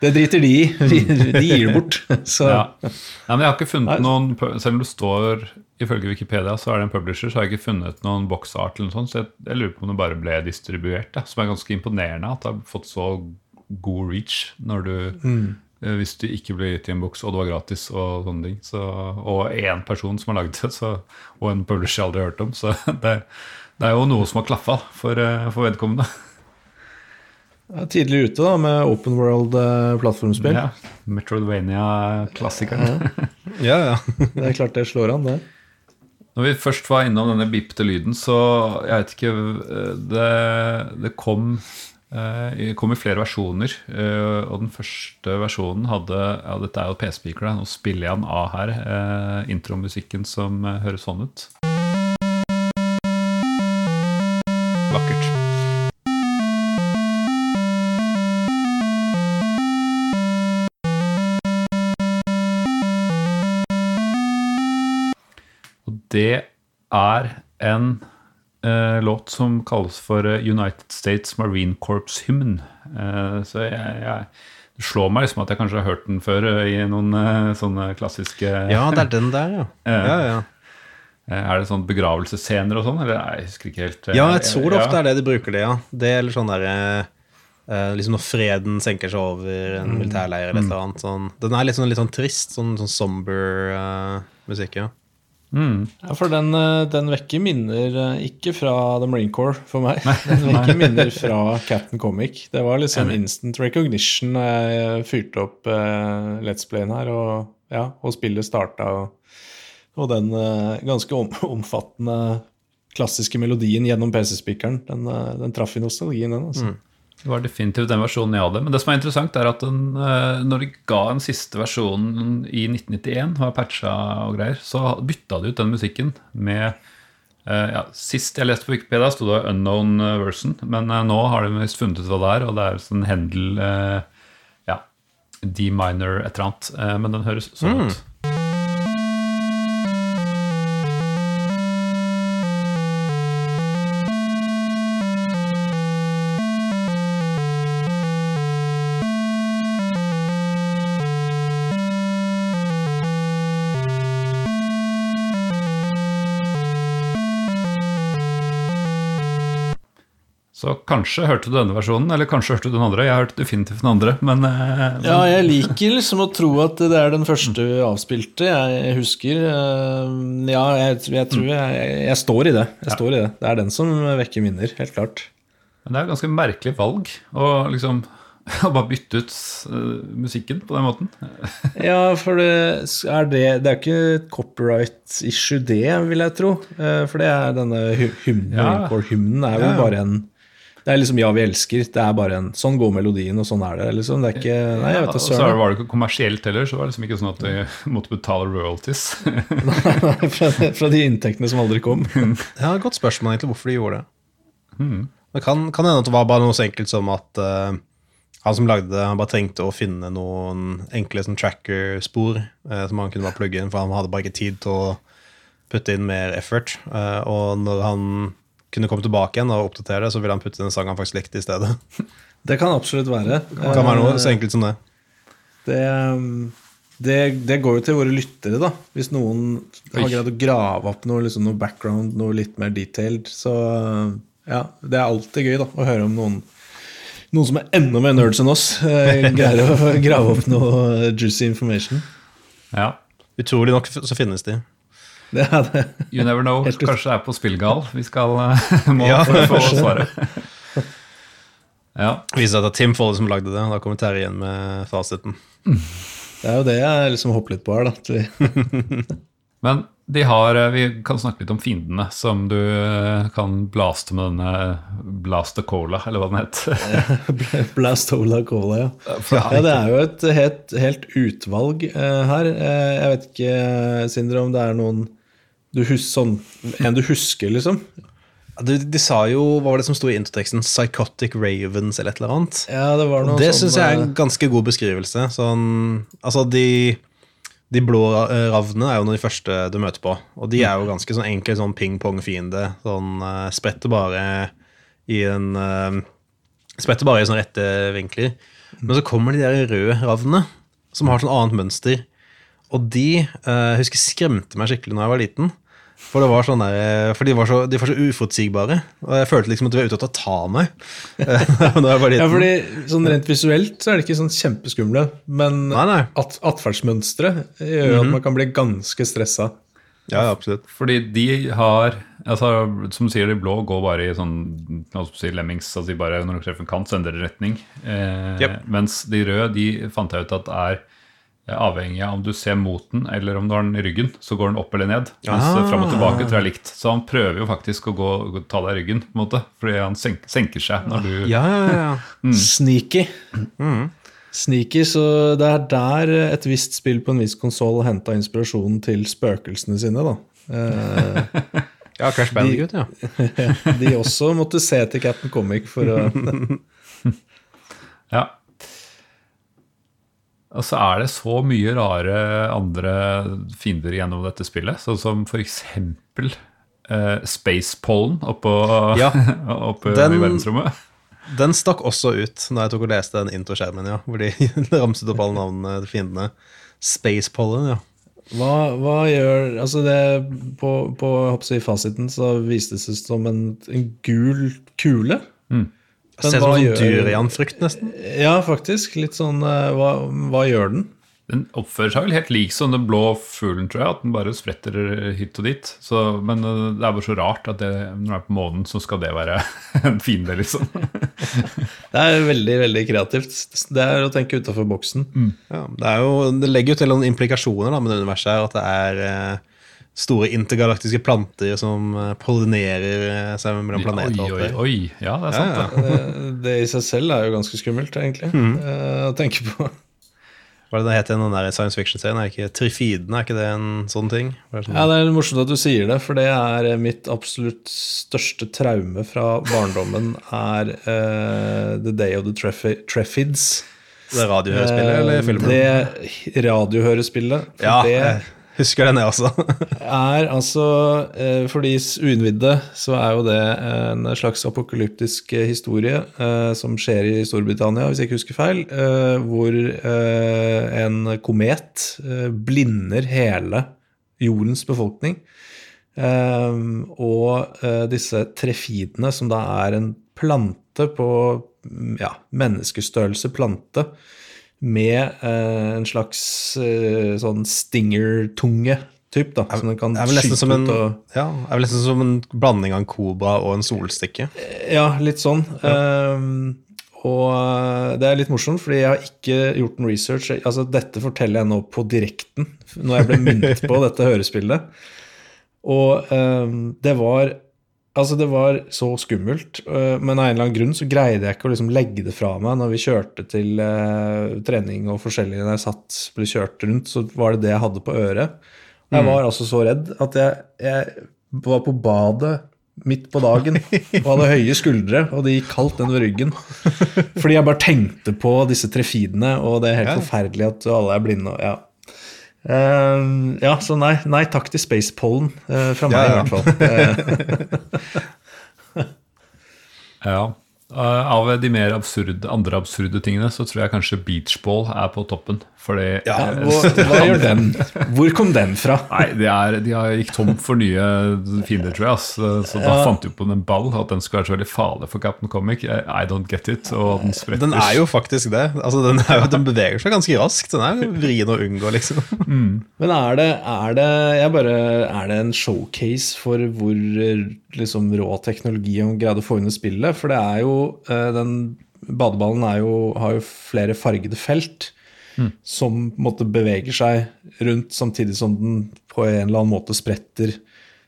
det driter de i. De gir det bort. (laughs) Så ja. Nei, men jeg har ikke funnet noen Selv om det står ifølge Wikipedia så er det en publisher, så har jeg ikke funnet noen boksart eller noe sånt. Så jeg, jeg lurer på om det bare ble distribuert, da, som er ganske imponerende. At det har fått så god reach når du Mm. Eh, Hvis du ikke ble gitt i en boks, og det var gratis, og sånne ting. Så, og én person som har laget det, så, og en publisher jeg aldri har hørt om. Så (laughs) det, det er jo noe som har klaffa for, eh, for vedkommende. jeg er tidlig ute da med open world-plattformspill. Ja, Metrodvania-klassikeren. (laughs) Ja, ja. Det er klart det slår an, det. Når vi først var innom denne bipte lyden, så jeg vet ikke eh, Det, det kom, eh, kom i flere versjoner. eh, Og den første versjonen hadde ja, Dette er jo P-speaker, nå spiller jeg den av her. eh, Intromusikken som høres sånn ut. Vakkert. Og det er en eh, låt som kalles for eh, United States Marine Corps Hymn. Eh, så jeg, jeg, det slår meg liksom at jeg kanskje har hørt den før eh, i noen eh, sånne klassiske Ja, det er den der, ja. (laughs) ja, ja. Eh, Er det sånn begravelsesscener og sånn? Eller nei, jeg husker ikke helt. eh, Ja, jeg tror det ofte ja. er det de bruker det, ja. Det er litt sånn der, eh, Liksom når freden senker seg over en militærleir eller et eller annet. Sånn. Den er litt sånn, litt sånn trist, sånn, sånn somber uh, musikk, ja. Mm. Ja, for den, eh, den vekker minner eh, ikke fra The Marine Corps for meg. (laughs) Den vekker minner fra Captain Comic. Det var liksom instant recognition da jeg fyrte opp uh, Let's Playen her, og, ja, og spillet starta. Og, og den uh, ganske om, (laughs) omfattende klassiske melodien gjennom PC-spikeren, den, uh, den traff i nostalgien, den. altså. Det var definitivt den versjonen jeg hadde. Men det som er interessant, er at den, eh, når de ga den siste versjonen i 1991, var patcha og greier, så bytta de ut den musikken med eh, ja, Sist jeg leste på Wikipedia, sto det 'unknown version', men eh, nå har de visst funnet ut hva det er, og det er sånn Hendel ja, D-minor et eller annet. men den høres sånn ut. Så kanskje hørte du denne versjonen, eller kanskje hørte du den andre. Jeg hørte definitivt den andre, men, eh, men Ja, jeg liker liksom å tro at det er den første avspilte jeg husker. Eh, Ja, jeg, jeg tror jeg, jeg står i det. Jeg står i det. Det er den som vekker minner, helt klart. Men det er et ganske merkelig valg å liksom (laughs) å bare bytte ut eh, musikken på den måten. (laughs) Ja, for det er det Det er ikke et copyright-issue, det, vil jeg tro. For det er denne hymnen. Ja. Encore-hymnen er jo Ja, ja. bare en det er liksom 'Ja, vi elsker'. Det er bare en sånn går melodien, og sånn er det. liksom. Det er ikke, nei, jeg vet da, søren. Så var det ikke kommersielt heller, så var det liksom ikke sånn at de (laughs) måtte betale royalties. nei, fra, fra, de inntektene som aldri kom. (laughs) ja, Godt spørsmål egentlig hvorfor de gjorde det. Hmm. Det kan, kan hende at det var bare noe så enkelt som at uh, han som lagde det, han bare trengte å finne noen enkle sånn, tracker-spor eh, som han kunne bare plugge inn, for han hadde bare ikke tid til å putte inn mer effort. Eh, og når han kunne komme tilbake igjen og oppdatere det, så ville han putte inn en sang han faktisk likte i stedet. Det kan absolutt være. Det kan være noe så enkelt som det. Det, det, det går jo til våre lyttere, da. Hvis noen har greid å grave opp noe, liksom, noe background, noe litt mer detailed. Så ja, det er alltid gøy da, å høre om noen noen som er enda mer nerds enn oss, eh, (laughs) greier å grave opp noe juicy information. Ja. Utrolig nok så finnes de. Det er det. You never know. Kanskje det er på spillgal vi skal uh, (laughs) må ja, få svaret. (laughs) ja. Viser at det er Tim Folle som lagde det. Da kommer Terje igjen med fasiten. Det er jo det jeg liksom hopper litt på her, da. Men de har, eh, vi kan snakke litt om fiendene, som du eh, kan blaste med denne Blastocola, eller hva den het. (laughs) (laughs) Blastola Cola, ja. ja. Det er jo et helt, helt utvalg uh, her. Uh, jeg vet ikke, Sindre, om det er noen du hus, sånn, En du husker, liksom? De, de, sa jo, hva var det som sto i introteksten? Psychotic Ravens eller et eller annet. Ja, Det var noe Det sånn, syns jeg er en ganske god beskrivelse. Sånn, altså, de de blå eh, ravnene er jo noen av de første du møter på. Og de er jo ganske sånn enkel sånn ping-pong-fiende. Sånn uh, spretter bare i en uh, Spretter bare i sånne rette vinkler. Men så kommer de der røde ravnene, som har sånn annet mønster. Og de uh, husker skremte meg skikkelig da jeg var liten. For, det var sånn der, eh, for de, var så, de var så uforutsigbare. Og jeg følte liksom at de var ute etter å ta meg. (laughs) ja, fordi sånn Rent visuelt så er det ikke sånn kjempeskumle, men at, atferdsmønsteret gjør mm -hmm. at mhm. man kan bli ganske stressa. Ja, absolutt. Fordi de har altså, Som sier, de blå går bare i sånn si, lemmings. Altså de bare, når de treffer en kant, så endrer de retning. Eh, yep. Mens de røde de fant jeg ut at er avhengig av om du ser mot den eller om du har den i ryggen, så går den opp eller ned. Mens ah. fram og tilbake tror jeg er likt. Så han prøver jo faktisk å gå, gå ta deg i ryggen, på en måte, fordi han senker, senker seg når du Ja, ja, ja. (laughs) Mm. Sneaky. Mm. Sneaky, så det er der et visst spill på en viss konsoll henta inspirasjonen til spøkelsene sine, da. Eh, (laughs) ja, Crash Bandicoot, (laughs) ja. de også måtte se til Captain Comic for å Ja. Og så er det så mye rare andre fiender gjennom dette spillet, sånn som f.eks. Uh, Space Pollen oppå, ja, (laughs) oppe den, i verdensrommet. Den stakk også ut når jeg tok og leste den introskjermen, ja, hvor de (laughs) ramset opp alle navnene til fiendene. Space Pollen, ja. Hva, hva, gjør Altså, det på, på fasiten så vistes det som en, en gul kule. Mm. Ser ut som sånn durianfrukt, nesten. Ja, faktisk. Litt sånn eh, hva, hva, gjør den? Den oppfører seg vel helt lik som den blå fuglen, tror jeg. At den bare spretter hit og dit. Så, men eh, det er bare så rart at det, når den er på månen, så skal det være (laughs) en fiende, liksom. (laughs) det er veldig, veldig kreativt. Det er å tenke utafor boksen. Mm. Ja, det, jo, det, legger jo til noen implikasjoner da, med det universet her. At det er eh, store intergalaktiske planter som eh, pollinerer eh, seg mellom planeter. Oi, oi, oi. Ja, det er sant. Ja, ja. Det, det, i seg selv er jo ganske skummelt, egentlig, mm. å tenke på. Hva er det det heter den der science fiction-serien? Er ikke Trifiden, er ikke det en sånn ting? Det sånn? Ja, det er morsomt at du sier det, for det er mitt absolutt største traume fra barndommen er uh, The Day of the Treffids. Det radiohørespillet uh, eller filmen? Det radiohørespillet. Ja, det, Husker den, jeg også. er altså, eh, For de uinnvidde så er jo det en slags apokalyptisk eh, historie eh, som skjer i Storbritannia, hvis jeg ikke husker feil, hvor en komet blinder hele jordens befolkning. Og disse trefidene, som da er en plante på ja, menneskestørrelse plante, med eh, en slags eh, sånn stinger-tunge. Typ, da, som den kan er vel nesten som en, og, ja, er vel nesten som en blanding av en kobra og en solstikke. Ja, litt sånn. Ja. Um, og eh, det er litt morsomt, fordi jeg har ikke gjort noe research. Altså, dette forteller jeg nå på direkten, når jeg ble (laughs) minnet på dette hørespillet. Og um, det var Altså, det var så skummelt, øh, men av en eller annen grunn så greide jeg ikke å liksom legge det fra meg når vi kjørte til uh, trening og forskjellig. Når jeg satt ble kjørt rundt, så var det det jeg hadde på øret. Og jeg mm. var altså så redd at jeg, jeg var på badet midt på dagen (laughs) og hadde høye skuldre, og det gikk kaldt nedover ryggen. (laughs) Fordi jeg bare tenkte på disse trefidene, og det er helt ja. forferdelig at alle er blinde. Og, ja. Uh, ja, så nei, nei takk til Spacepollen uh, fra meg, ja, ja. i hvert fall. (laughs) (laughs) ja. Uh, av de mer absurde, andre absurde tingene så tror jeg kanskje beachball er på toppen. Fordi, ja, hva, hva gjør den? Hvor kom den fra? Nei, de, er, de har gikk tom for nye fiender, tror jeg. Så, så da fant de på en ball at den skulle være så veldig farlig for Captain Comic. I don't get it. Og den spretter. Den er jo faktisk det. Altså, den, jo, den, beveger seg ganske raskt. Den er vrien å unngå, liksom. Mm. Men er det, er det, bare, er det en showcase for hvor liksom, rå teknologi hun greide å få inn i spillet? For det er jo eh, den Badeballen jo, har jo flere fargede felt mm. som måtte beveger seg rundt, samtidig som den på en eller annen måte spretter.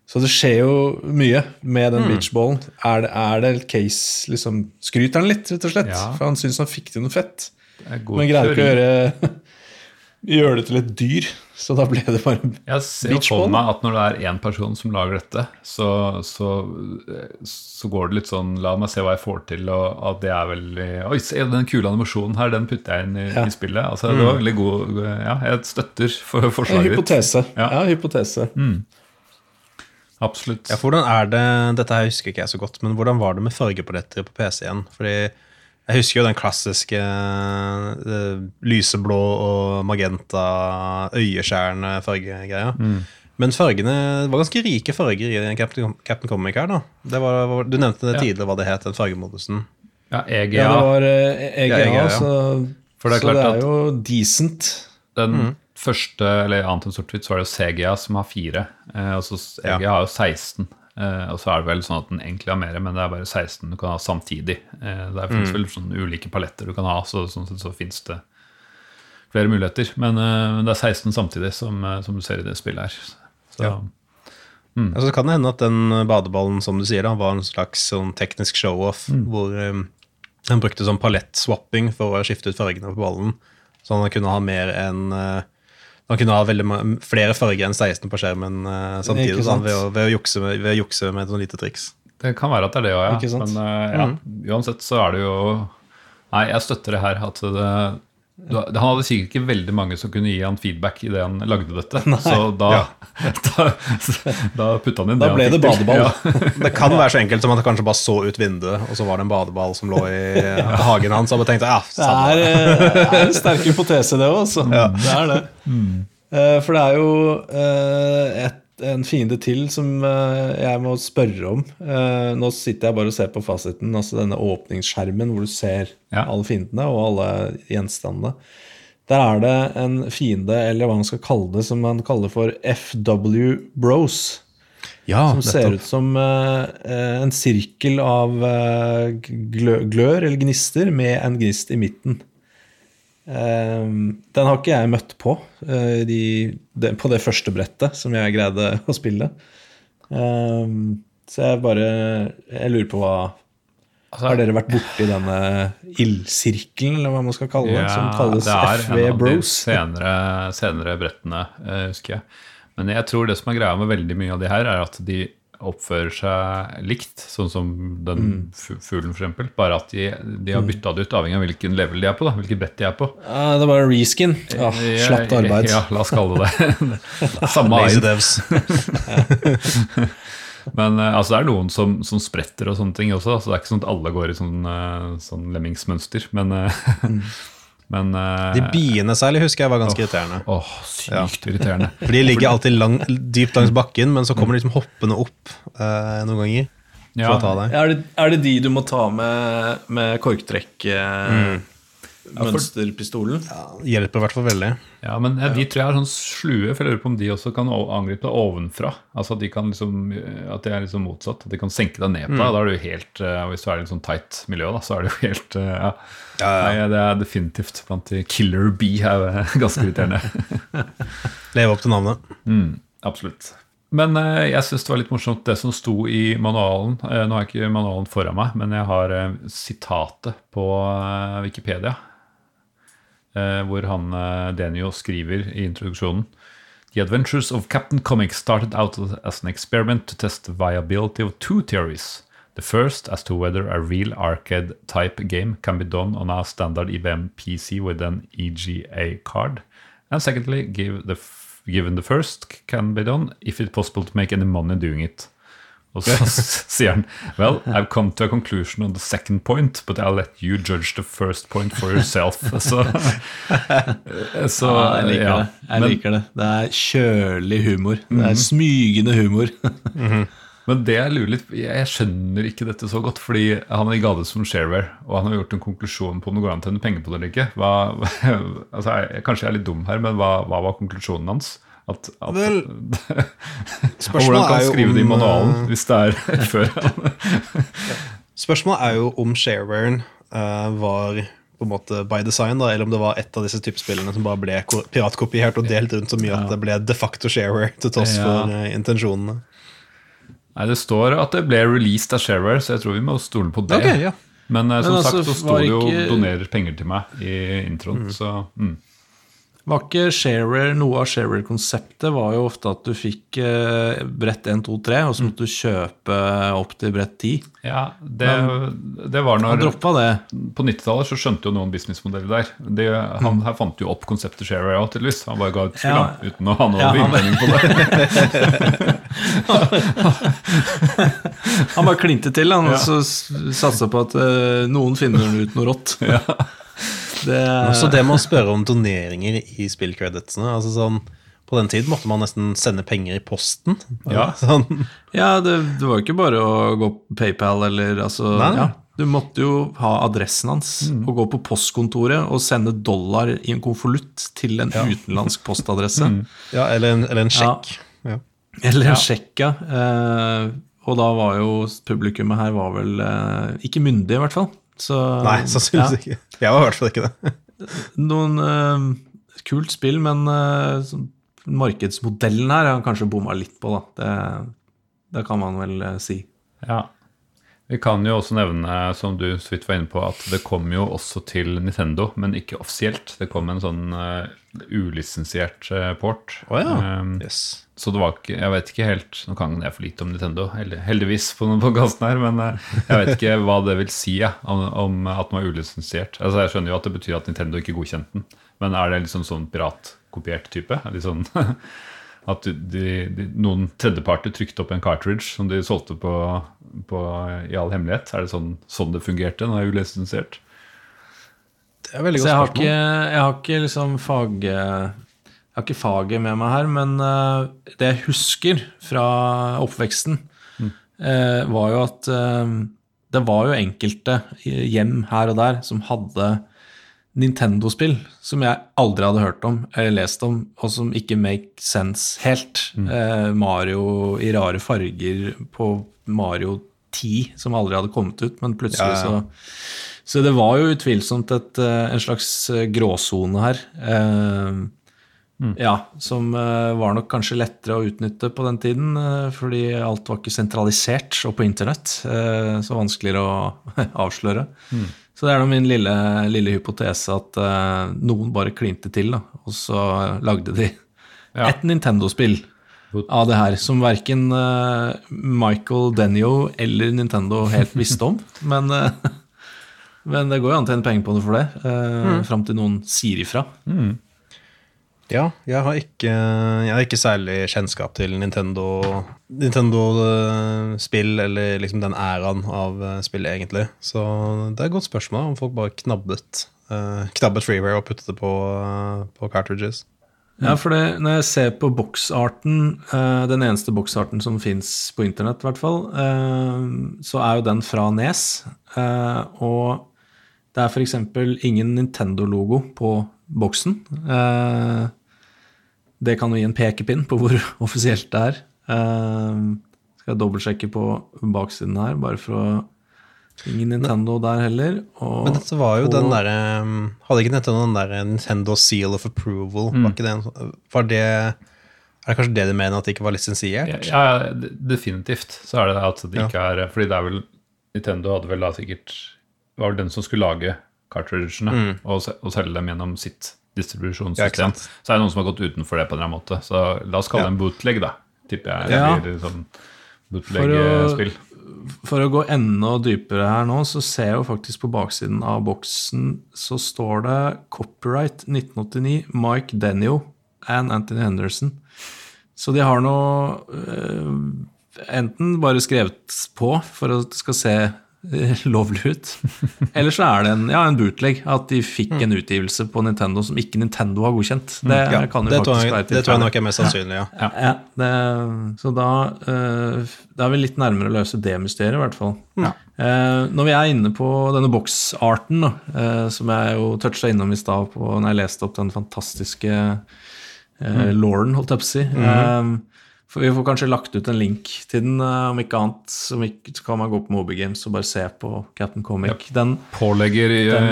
Så det skjer jo mye med den mm. beachballen. Er det, er det case liksom, Skryter han litt, rett og slett? Ja. For han syns han fikk til noe fett. Men greier ikke å gjøre, (laughs) gjøre det til et dyr. Så da ble det bare Jeg ser for meg at når det er én person som lager dette, så, så, så, går det litt sånn La meg se hva jeg får til, og at det er veldig Oi, se den kule animasjonen her, den putter jeg inn i, ja. i spillet. Altså, mm. Det var mm. veldig god Ja, jeg støtter for forslaget ditt. Hypotese. Ja, ja hypotese. Mm. Absolutt. Ja, hvordan er det, Dette her husker ikke jeg så godt, men hvordan var det med farge på PC-en? Fordi jeg husker jo den klassiske uh, lyseblå og magenta øyeskjærende fargegreia. Mm. Men fargene det var ganske rike farger i Captain, Captain Comic her. da. Var, du nevnte det ja. tidligere hva det het, den fargemodusen. Ja, EGA. Ja, det var uh, eh, EGA, ja, EGA så, For det er, så det er jo decent. Den mm. første, eller annet enn sort-hvitt, så var det jo CGA som har fire. Eh, og så EGA har jo 16. Uh, og så er det vel sånn at den egentlig har mer, men det er bare 16 du kan ha samtidig. Uh, det fins mm. vel sånne ulike paletter du kan ha, så sånn sett så fins det flere muligheter. Men uh, det er 16 samtidig, som, som, du ser i det spillet her. Så, ja. mm. altså, kan det hende at den badeballen som du sier da, var en slags sånn teknisk show-off, mm. hvor um, han brukte sånn palettswapping for å skifte ut fargene på ballen, så han kunne ha mer enn han kunne ha veldig flere farger enn 16 på skjermen uh, samtidig sånn, ved, å, ved, å jukse med, ved å jukse med et sånt lite triks. Det kan være at det er det òg, ja. Men uh, ja, mm. uansett så er det jo Nei, jeg støtter det her. At det, han hadde sikkert ikke veldig mange som kunne gi han feedback idet han lagde dette. Nei. Så da, ja. (laughs) da, da putta han inn da det. Da ble det badeball. Ja. (laughs) det kan være så enkelt som at han kanskje bare så ut vinduet, og så var det en badeball som lå i ja. hagen hans. Og tenkte, ja, det er, eh, en sterk hypotese, det òg. Det er det. Mm. Eh, for det er jo eh, et en fiende til som uh, jeg må spørre om. Uh, nå sitter jeg bare og ser på fasiten, altså denne åpningsskjermen hvor du ser ja. alle fiendene og alle gjenstandene. Der er det en fiende, eller hva man skal kalle det, som man kaller for FW Bros. Ja, som ser ut som uh, en sirkel av glør eller gnister med en gnist i midten. Ehm, den har ikke jeg møtt på uh, de, de, på det første brettet som jeg greide å spille. Um, så jeg bare Jeg lurer på hva altså, Har dere vært borti denne ildsirkelen, eller hva man skal kalle det? Ja, som kalles FV Bros? Det er av de senere, senere brettene, uh, husker jeg. Men jeg tror det som er greia med veldig mye av de her, er at de oppfører seg likt, sånn som den mm. fuglen f.eks. Bare at de, de har mm. bytta det ut avhengig av hvilken level de er på. da, hvilket brett de er på. Uh, det var reskin. ja, slapt arbeid. (laughs) Ja, la oss kalle det det. (laughs) Samme devs. (laughs) Men uh, altså, det er noen som, som, spretter og sånne ting også. Så det er ikke sånn at alle går i sånn, uh, sånn lemmingsmønster. Men mm. Men, uh, de biene særlig husker jeg var ganske oh, irriterende. Åh, oh, sykt ja. irriterende. (laughs) For De ligger alltid lang, dypt langs bakken, men så kommer de liksom hoppende opp uh, noen ganger. Ja. For å ta deg. Er, det, er det de du må ta med, med korktrekk? Uh, mm. Mønsterpistolen? Ja, hjelper i hvert fall veldig. Ja, men De tror jeg er sånn slue, for jeg lurer på om de også kan angripe deg ovenfra. Altså At de kan liksom, at det er liksom motsatt. At de kan senke deg ned på deg. Mm. Da er du helt, Hvis du er i en sånn tight miljø, da, så er det jo helt ja. Ja, ja. Nei, det er definitivt blant de Killer Bee er (laughs) ganske irriterende. (laughs) Leve opp til navnet. Mm, absolutt. Men eh, jeg syns det var litt morsomt det som sto i manualen. Eh, nå har jeg ikke manualen foran meg, men jeg har eh, sitatet på eh, Wikipedia. Eh, hvor han eh, Denio skriver i introduksjonen The adventures of Captain Comic started out as an experiment to test the viability of two theories. The first as to whether a real arcade type game can be done on a standard IBM PC with an EGA card. And secondly, give the given the first can be done if it's possible to make any money doing it. Og så (laughs) sier han Well, I've come to a conclusion on the second point, but I'll let you judge the first point for yourself. (laughs) Så, så Ja, jeg liker ja. det. Jeg Men- liker det. Det er kjølig humor. Det er smygende humor. (laughs) Men det jeg lurer litt Jeg skjønner ikke dette så godt, fordi han er i gade som shareware, og han har gjort en konklusjon på om det går an å tjene penger på det eller ikke. Hva, altså, jeg, kanskje jeg er litt dum her, men hva, hva var konklusjonen hans? At, at, Vel, (laughs) hvordan kan han skrive det i manualen hvis det er (laughs) før Spørsmålet er jo om sharewaren uh, var på en måte by design, da, eller om det var et av disse type spillene som bare ble ko- piratkopiert og delt rundt så mye at det ble de facto shareware til tross Ja. for uh, intensjonene. Nei, det står at det ble released av shareware, så jeg tror vi må stole på det. Okay, ja. Men eh, som Men altså, sagt så sto det jo ikke- 'donerer penger til meg' i introen, så mm. Var ikke shareware, Noe av shareware-konseptet var jo ofte at du fikk eh, brett 1, 2, 3, og så måtte du kjøpe opp til brett 10. Ja, det, det var når droppa det. På 90-tallet så skjønte jo noen businessmodeller der. Det, han her fant jo opp konseptet shareware òg, tydeligvis. Han bare ga ut spill Ja. uten å ha noe Ja, innvending på det. (laughs) Han bare klinte til, han, Ja. og så satsa på at uh, noen finner ut noe rått. Det, Også det med å spørre om doneringer i spillcreditsene. Altså sånn, på den tiden måtte man nesten sende penger i posten. Ja. (laughs) Sånn, ja, det, det var jo ikke bare å gå på PayPal eller altså Nei. ja, Du måtte jo ha adressen hans og gå på postkontoret og sende dollar i en konvolutt til en utenlandsk postadresse. ja, eller, en, eller en sjekk. Ja. Eller Ja. en sjekk, ja. Eh, og da var jo publikummet her var vel eh, ikke myndig, i hvert fall. Så, Nei, sannsynligvis ja. ikke. Jeg var i hvert fall ikke det. Noen uh, kult spill, men uh, sånn markedsmodellen her har han kanskje bomma litt på, da. Det, det kan man vel uh, si. Ja. Vi kan jo også nevne, som du så vidt var inne på, at det kom jo også til Nintendo, men ikke offisielt. Det kom en sånn uh, ulisensiert uh, port. Oh, ja. Um, Yes. Så det var ikke Jeg vet ikke helt Nå kan jeg for lite om Nintendo, heldigvis, på denne podkasten her, men uh, jeg vet ikke hva det vil si ja, om, om at den var ulisensiert. Altså, jeg skjønner jo at det betyr at Nintendo ikke godkjente den, men er det liksom sånn piratkopiert type? Litt sånn (laughs) at de, de, noen tredjeparter trykte opp en cartridge som de solgte på, på i all hemmelighet? Er det sånn, sånn det fungerte når det er ulisensiert? Det er veldig godt jeg har spørsmål. ikke, jeg har ikke liksom fag... Jeg har ikke faget med meg her, men eh, det jeg husker fra oppveksten, mm. var jo at eh, det var jo enkelte hjem her og der som hadde Nintendo-spill som jeg aldri hadde hørt om eller lest om, og som ikke make sense helt. Eh, Mario i rare farger på Mario 10, som aldri hadde kommet ut, men plutselig Ja, ja. så Så det var jo utvilsomt et, eh, en slags eh, gråsone her. Eh, Ja, som eh, var nok kanskje lettere å utnytte på den tiden, fordi alt var ikke sentralisert og på internett. Så vanskeligere å (laughs) avsløre. Så det er da min lille, lille hypotese at uh, noen bare klinte til, da, og så lagde de Ja. et Nintendo-spill av det her, som verken uh, Michael Denio eller Nintendo helt visste om. (laughs) Men, uh, (laughs) men det går jo an å tjene penger på det for det, uh, fram til noen sier ifra. Ja, jeg har ikke, jeg har ikke særlig kjennskap til Nintendo Nintendo-spill, eller liksom den æraen av spillet spill, egentlig. Så det er et godt spørsmål om folk bare knabbet eh, Knabbet freeware og puttet det på, eh, på cartridges. Ja, for det, når jeg ser på boksarten, eh, den eneste boksarten som fins på internett, i hvert fall, eh, så er jo den fra Nes. Eh, og det er f.eks. ingen Nintendo-logo på boksen. Eh, det kan jo gi en pekepinn på hvor (laughs) offisielt det er. Uh, skal jeg dobbeltsjekke på baksiden her, bare for å Ingen Nintendo der heller. Og Men dette var jo og, den derre Hadde ikke Nintendo den der Nintendo Seal of Approval? Var ikke det Var det Er Er det kanskje det de mener, at det ikke var lisensiert? Ja, ja, definitivt. Så er det at det ikke ja. er Fordi det er vel Nintendo hadde vel da sikkert Var vel den som skulle lage cartridgene mm. og, og, selge dem gjennom sitt distribusjonssystem. Ja, så er det noen som har gått utenfor det på en eller annen måte. Så la oss kalle det en bootleg, da. Tipper jeg. Ja. Eller sånn bootleg-spill. For å gå enda dypere her nå, så ser jeg jo faktisk på baksiden av boksen så står det copyright 1989 Mike Denio and Anthony Henderson. Så de har nå øh, enten bare skrevet på for at det skal se eh, lovlig ut, (laughs) eller så er det en, ja, en bootleg. At de fikk en utgivelse på Nintendo som ikke Nintendo har godkjent. Det ja, kan jo faktisk jeg, være Det tror jeg nok er mest sannsynlig, ja. ja. ja det, så da, uh, da, er vi litt nærmere å løse det mysteriet, i hvert fall. Ja. Uh, når vi er inne på denne boksarten, uh, som jeg jo toucha innom i stad når jeg leste opp den fantastiske uh, Lauren, holdt jeg på å si. Mm -hmm. For Vi får kanskje lagt ut en link til den, om ikke annet. Så kan man gå på Moby Games og bare se på Captain Comic. Den, pålegger, den,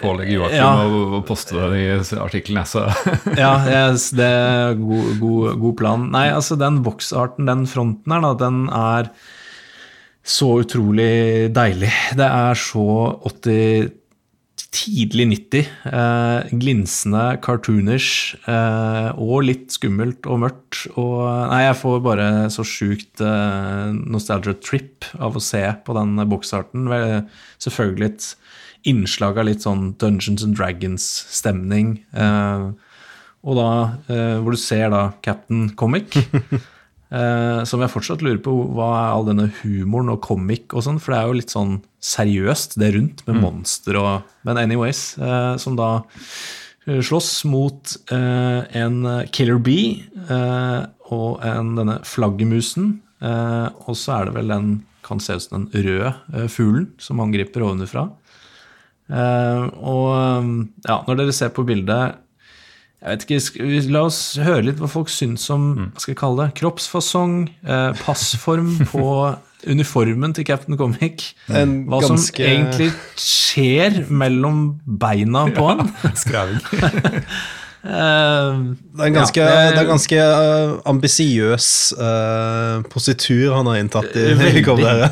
pålegger Joakim ja, å, poste den i artikkelen, så (laughs) Ja, yes, det er (laughs) god, god, god, plan. Nei, altså den boksarten, den fronten her, da, den er så utrolig deilig. Det er så 80 tidlig 90. Eh, glinsende cartooners eh, og litt skummelt og mørkt. Og nei, jeg får bare så sjukt eh, nostalgia trip av å se på den boksarten. Selvfølgelig et innslag av litt sånn Dungeons and Dragons-stemning. Eh, og da, eh, hvor du ser da Captain Comic. (laughs) Uh, som jeg fortsatt lurer på hva er all denne humoren og comic og sånn, for det er jo litt sånn seriøst, det rundt, med mm. monster og Men anyways, uh, som da uh, slåss mot en killer bee og en, denne flaggermusen. og så er det vel den kan se ut som den røde fuglen som angriper ovenfra. og ja, når dere ser på bildet jeg vet ikke, La oss høre litt hva folk syns om mm. hva skal jeg kalle det, kroppsfasong, eh, passform (laughs) på uniformen til Captain Comic. En hva ganske... som egentlig skjer mellom beina på han. (laughs) Skraving. Uh, (laughs) det er en ganske, ja, det, er ganske uh, ambisiøs uh, positur han har inntatt i Veldig.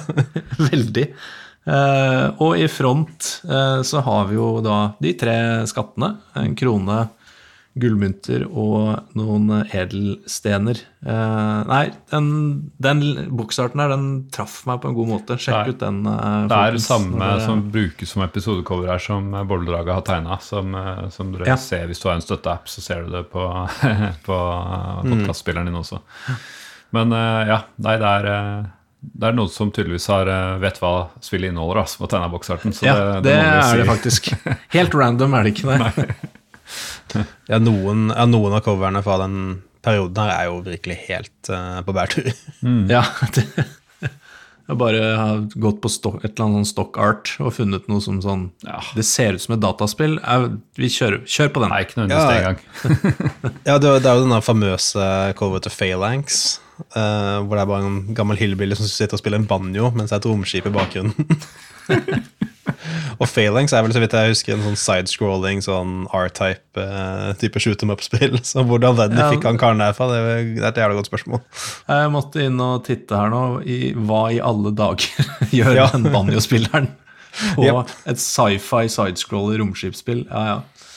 veldig. Uh, og i front så har vi jo da de tre skattene. En krone, gullmynter og noen edelstener. Eh, nei, den, den boksarten her, den traff meg på en god måte. Sjekk ut den. Eh, det er det samme dere... som brukes som episodecover her, som Bolledraget har tegna. Som, uh, som dere ja. ser hvis du har en støtteapp, så ser du det på, (laughs) på podkastspilleren din også. Men ja, nei, det er det er noen som tydeligvis har, vet hva spillet inneholder. Altså, på tegna boksarten. ja, det, det, det er si. det faktisk. (laughs) Helt random er det ikke det. (laughs) ja, noen, ja, noen, av coverne fra den perioden her er jo virkelig helt uh, på bærtur. Mm. Ja, (laughs) det, jeg bare har gått på stock, et eller annet sånn stock art og funnet noe som sånn ja. Det ser ut som et dataspill. Jeg, vi kjører, kjør på den. Nei, ikke noe underste engang. ja, det, (laughs) det, er jo den famøse coveret til Phalanx. Uh, hvor det er bare en gammel hillbilly som sitter og spiller en banjo mens det er et romskip i bakgrunnen. (laughs) og Phalanx er vel så vidt jeg husker en sånn sidescrolling sånn R-type uh, type shoot em up-spill. (laughs) Så hvordan den ja, fikk han karen derfra, det er et jævlig godt spørsmål. Jeg måtte inn og titte her nå. I, hva i alle dager (laughs) gjør ja. den banjospilleren på yep. et sci-fi sidescroller romskipsspill? Ja, ja.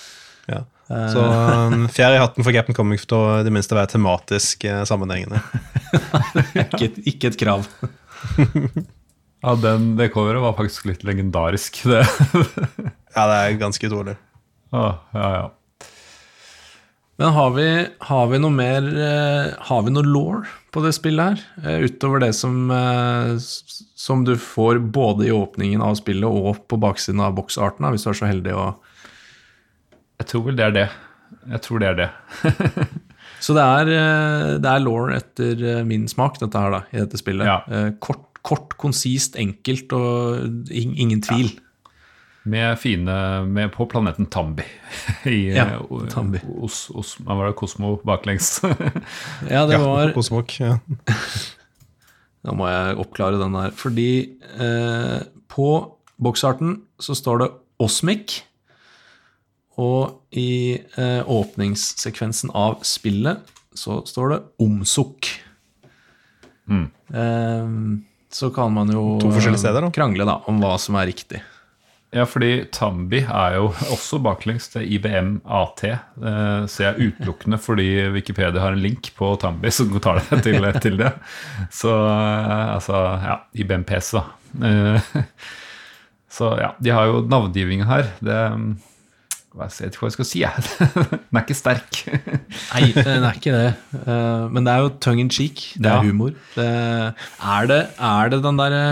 ja. Eh. Så um, fjær i hatten for Captain Comic for det minste å være tematisk uh, sammenhengende. ikke, ikke et krav. Ja, den, det coveret var faktisk litt legendarisk. (laughs) Det. ja, det er ganske utrolig. Ah, ja, ja. Men har vi, har vi, noe mer eh, Har vi noe law på det spillet her? Eh, utover det som, eh, som du får både i åpningen av spillet og på baksiden av boksarten, hvis du er så heldig å Jeg tror vel det er det. Jeg tror det er det. (laughs) så det er, det er law etter min smak, dette her, da, i dette spillet. Ja. Kort kort, konsist, enkelt og ingen tvil. Ja. Med fine med På planeten Tambi. (laughs) I, ja, Tambi. Os, os, var det Kosmo baklengs? (laughs) ja, det var Kosmok, ja. (laughs) Da må jeg oppklare den der. Fordi eh, på boksarten så står det Osmic. Og i eh, åpningssekvensen av spillet så står det omsukk. Mm. Eh, så kan man jo To steder, da. krangle da, om hva som er riktig. Ja, fordi Tambi er jo også baklengs til IBM AT. Eh, ser jeg utelukkende fordi Wikipedia har en link på Tambi som tar deg til, til det. Så eh, altså, ja, IBM PC, da. Eh, (laughs) så ja, de har jo navngivinga her. Det jeg vet ikke hva jeg skal si, jeg. (laughs) Den er ikke sterk. (laughs) Nei, den er ikke det. Eh, Men det er jo tongue in cheek. Det er Ja. humor. Det, er, det, er det den derre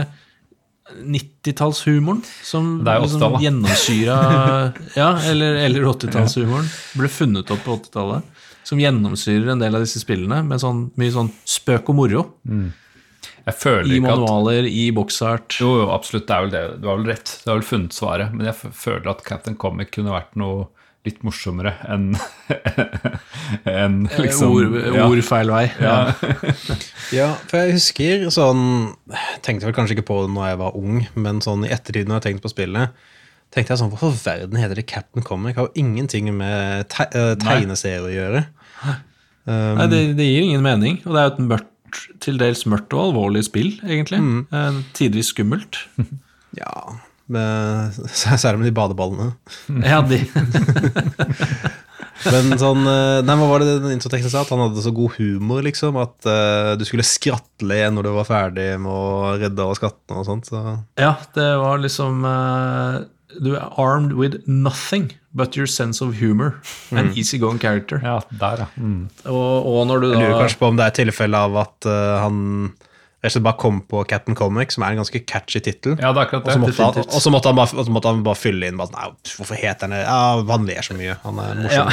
90-tallshumoren som 80-tallet. gjennomsyra (laughs) Ja, eller, eller 80-tallshumoren. Ble funnet opp på 80-tallet. Som gjennomsyrer en del av disse spillene med sånn, mye sånn spøk og moro. Jeg føler I ikke at manualer, i boksart. Jo, jo, absolutt. Det er vel det. Du har vel rett. Du har vel funnet svaret. Men jeg føler at Captain Comic kunne vært noe litt morsommere enn (laughs) en, liksom ord, ja. ord feil vei. Ja. (laughs) Ja, for jeg husker sånn Tenkte vel kanskje ikke på det når jeg var ung, men sånn i ettertid når jeg tenkte på spillet, tenkte jeg sånn Hvorfor verden heter det Captain Comic? Har jo ingenting med te tegneserie å gjøre. Um, Nei, det, det gir ingen mening, og det er jo et mørkt, til dels mørkt og alvorlig spill, egentlig. Mm. Tidvis skummelt. (laughs) Ja, med, (laughs) særlig med de badeballene. (laughs) Ja, de, Men sånn eh, Nei, hva var det den introteksten sa? At han hadde så god humor, liksom. At uh, du skulle skratle igjen når du var ferdig med å redde alle skattene og sånt. Så. ja, det var liksom eh, Du er armed with nothing but your sense of humor. An easygoing character. ja, der, ja. Mm. Og, og når du da Jeg lurer kanskje på om det er tilfelle av at uh, han rett og slett bare kom på Captain Comic, som er en ganske catchy tittel. Ja, det er akkurat Og så det. måtte, og så måtte, han bare- måtte han bare fylle inn bare, sånn, Nei, Hvorfor heter han det? Ja, han ler så mye. Han er morsom.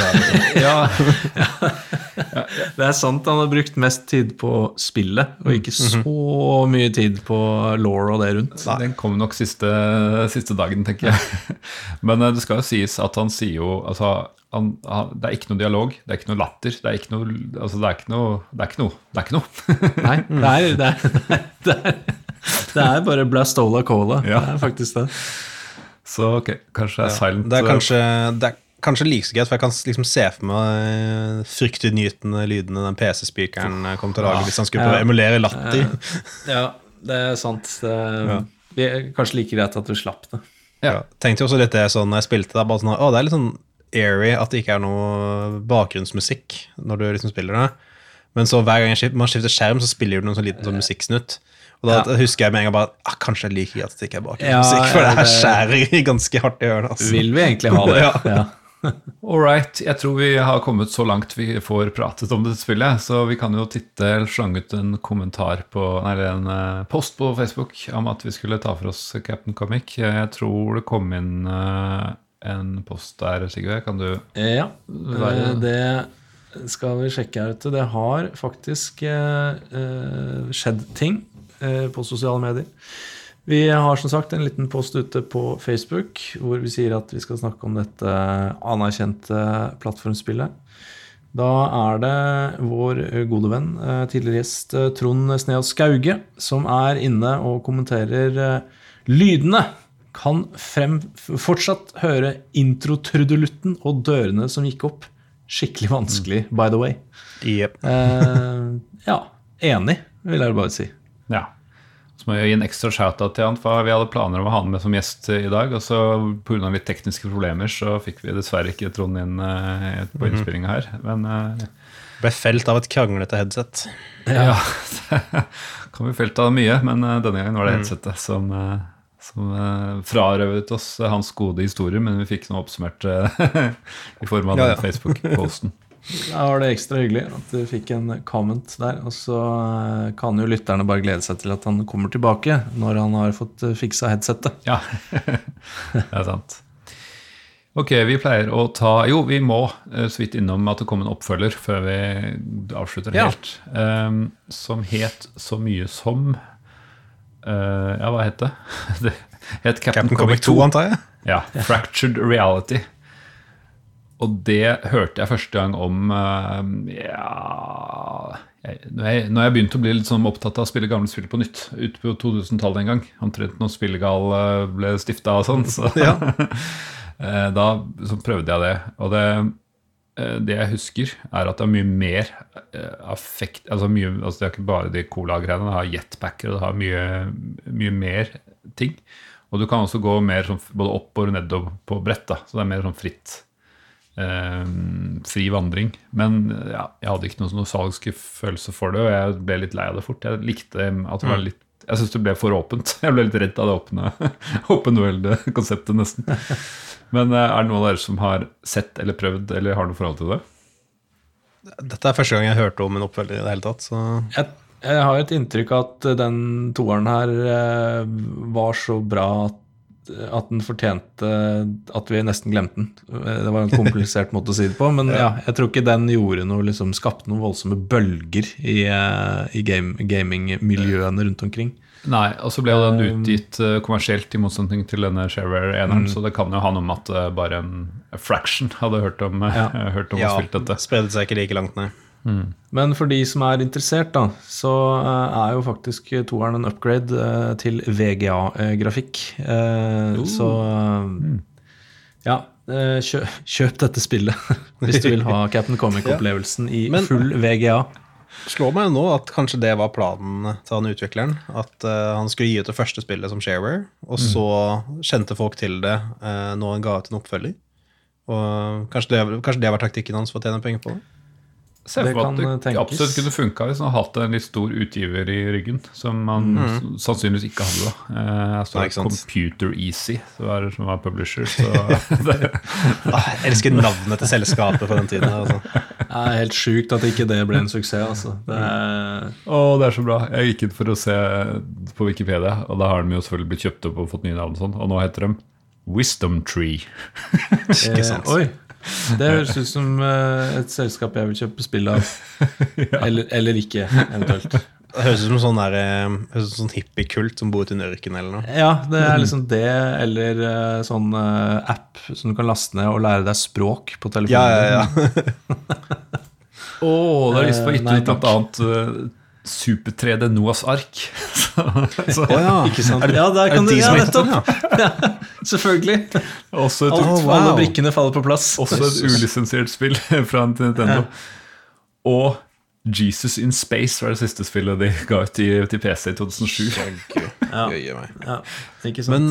Ja. (laughs) liksom. (laughs) Ja, Det er sant han har brukt mest tid på spillet, og ikke så mye tid på law og det rundt. Den kom nok siste, siste dagen, tenker jeg. (laughs) Men eh, det skal jo sies at han sier jo altså, han, han, Det er ikke noe dialog, det er ikke noe latter. Det er ikke noe altså, det er ikke noe, det er ikke noe. Det er ikke noe. Nei, det er, det er, det er, det er bare Blastola Cola. Ja. Det er faktisk det. Så ok, kanskje det er silent. Det er eh, kanskje, det er kanskje like så greit, for jeg kan liksom se for meg fryktinngytende lydene den PC-spikeren kom til å lage hvis han skulle prøve å emulere latter. Ja, det er sant. Det, det er kanskje like greit at du slapp det. Ja. Tenkte jo også litt det sånn når jeg spilte det, bare sånn, å, det er litt sånn airy at det ikke er noe bakgrunnsmusikk når du liksom spiller det. Men så hver gang skifter, man skifter skjerm, så spiller du noen sånn liten sånn musikksnutt. Og da Ja. husker jeg med en gang bare ah, Kanskje jeg liker at det ikke er Ja, bakgrunnsmusikk, for det her skjærer ganske hardt i ørene. Altså. Vil vi egentlig ha det? (laughs) Ja. Ja. (laughs) All right. Jeg tror vi har kommet så langt vi får pratet om dette spillet, så vi kan jo titte eller slange ut en kommentar på, eller en eh, post på Facebook om at vi skulle ta for oss Captain Comic. Jeg tror det kom inn eh, en post der, Sigve. Kan du Ja, Være- det skal vi sjekke her ute. Det har faktisk eh, eh, skjedd ting eh, på sosiale medier. Vi har som sagt en liten post ute på Facebook hvor vi sier at vi skal snakke om dette anerkjente plattformspillet. Da er det vår gode venn, eh, tidligere gjest eh, Trond Sneås Skauge, som er inne og kommenterer eh, lydene. Kan frem, fortsatt høre introtrudelutten og dørene som gikk opp. Skikkelig vanskelig, by the way. Yep. Eh, ja, enig, vil jeg bare si. Ja. Så må jeg gi en ekstra shout-out til han, for vi hadde planer om å ha han med som gjest i dag. Og så pga. litt tekniske problemer så fikk vi dessverre ikke Trond inn eh, på innspillinga her. Men eh, Ble felt av et kranglete headset. ja, (laughs) kan bli felt av mye, men eh, denne gangen var det headsetet som, eh, som eh, frarøvet oss eh, hans gode historier, men vi fikk noe oppsummert eh, (laughs) i form av Ja, ja. Facebook-posten. (laughs) Da var det ekstra hyggelig at du fikk en comment der. Og så kan jo lytterne bare glede seg til at han kommer tilbake når han har fått fiksa headsetet. Ja, (laughs) det er sant. Ok, vi pleier å ta Jo, vi må så vidt innom at det kom en oppfølger før vi avslutter Ja. helt. Ehm, som het så mye som eh, Ja, hva het det? (laughs) det het Captain, Captain Comic 2, antar jeg? Ja, Fractured Reality. Og det hørte jeg første gang om uh, Ja jeg, Når jeg, når jeg begynte å bli litt sånn opptatt av å spille gamle spill på nytt, ute på 2000-tallet en gang, omtrent når Spillegal ble stifta og sånn, så Ja. (laughs) eh, da så prøvde jeg det. Og det det jeg husker, er at det er mye mer eh, affekt altså, mye, altså Det er ikke bare de cola-greiene. Det har jetpacker det har mye, mye, mer ting. Og du kan også gå mer sånn, både opp og ned på brett. da, Så det er mer sånn fritt. Eh, fri vandring. Men ja, jeg hadde ikke noen nostalgisk følelse for det, og jeg ble litt lei av det fort. Jeg likte at det var mm. litt jeg syns det ble for åpent. (laughs) Jeg ble litt redd av det åpne (laughs) open world-konseptet, nesten. (laughs) Men eh, er det noen av dere som har sett eller prøvd eller har noe forhold til det? Dette er første gang jeg hørte om en oppfølger i det hele tatt. Jeg, jeg, har et inntrykk av at den toeren her eh, var så bra at, at den fortjente at vi nesten glemte den. Det var en komplisert måte å si det på, men (laughs) ja, jeg tror ikke den gjorde noe, liksom, skapte noen voldsomme bølger i, eh, i game, gamingmiljøene rundt omkring. Nei, og så ble den um, utgitt uh, kommersielt i motsetning til denne Shareware-eneren, mm. så det kan jo ha noe med at uh, bare en fraction hadde hørt om, ja. (laughs) hørt om ja, spilt dette. Spredde seg ikke like langt, nei. Mm. Men for de som er interessert, da, så uh, er jo faktisk toeren en upgrade til VGA-grafikk. Uh. Så mm. ja, kjøp, kjøp, dette spillet (laughs) hvis du vil ha (laughs) Captain Comic-opplevelsen i Men, full VGA slår meg nå at kanskje det var planen til han utvikleren. At uh, han skulle gi ut det første spillet som shareware, og mm. så kjente folk til det uh, når han ga ut en oppfølger. Og kanskje det, kanskje det var taktikken hans for å tjene penger på det? Se for meg at det tenkes. absolutt kunne funka hvis man hadde hatt en litt stor utgiver i ryggen, som man mm. sannsynligvis ikke hadde da. Eh, jeg står Computer Easy, som var, som var publisher. Så (laughs) ah, jeg elsker navnet til selskapet på den tiden. Altså. Det er helt sjukt at ikke det ble en suksess. Altså. Det er... Oh, det er så bra. Jeg gikk inn for å se på Wikipedia, og da har de jo selvfølgelig blitt kjøpt opp og fått nye navn, og sånn, og nå heter de Wisdom Tree. ikke sant? Eh, oi. Det høres ut som uh, et selskap jeg vil kjøpe spill av. (laughs) ja. eller, eller, ikke, eventuelt. Det høres ut som sånn, der, uh, sånn hippiekult som bor ute i en ørken eller noe. Ja, det er liksom det, eller uh, sånn app som du kan laste ned og lære deg språk på telefonen. Ja, ja, ja. Å, oh, det har lyst på ut noe annet Super 3D Noahs ark. (laughs) så, oh, ja. Ikke sant? Ja, der kan du, ja, nettopp! (laughs) Ja. selvfølgelig. Også et, oh, wow. Alle brikkene faller på plass. Også et ulisensiert spill (laughs) fra Nintendo. Og Jesus in Space var det siste spillet de ga ut til, til PC i 2007. ja. ja. Men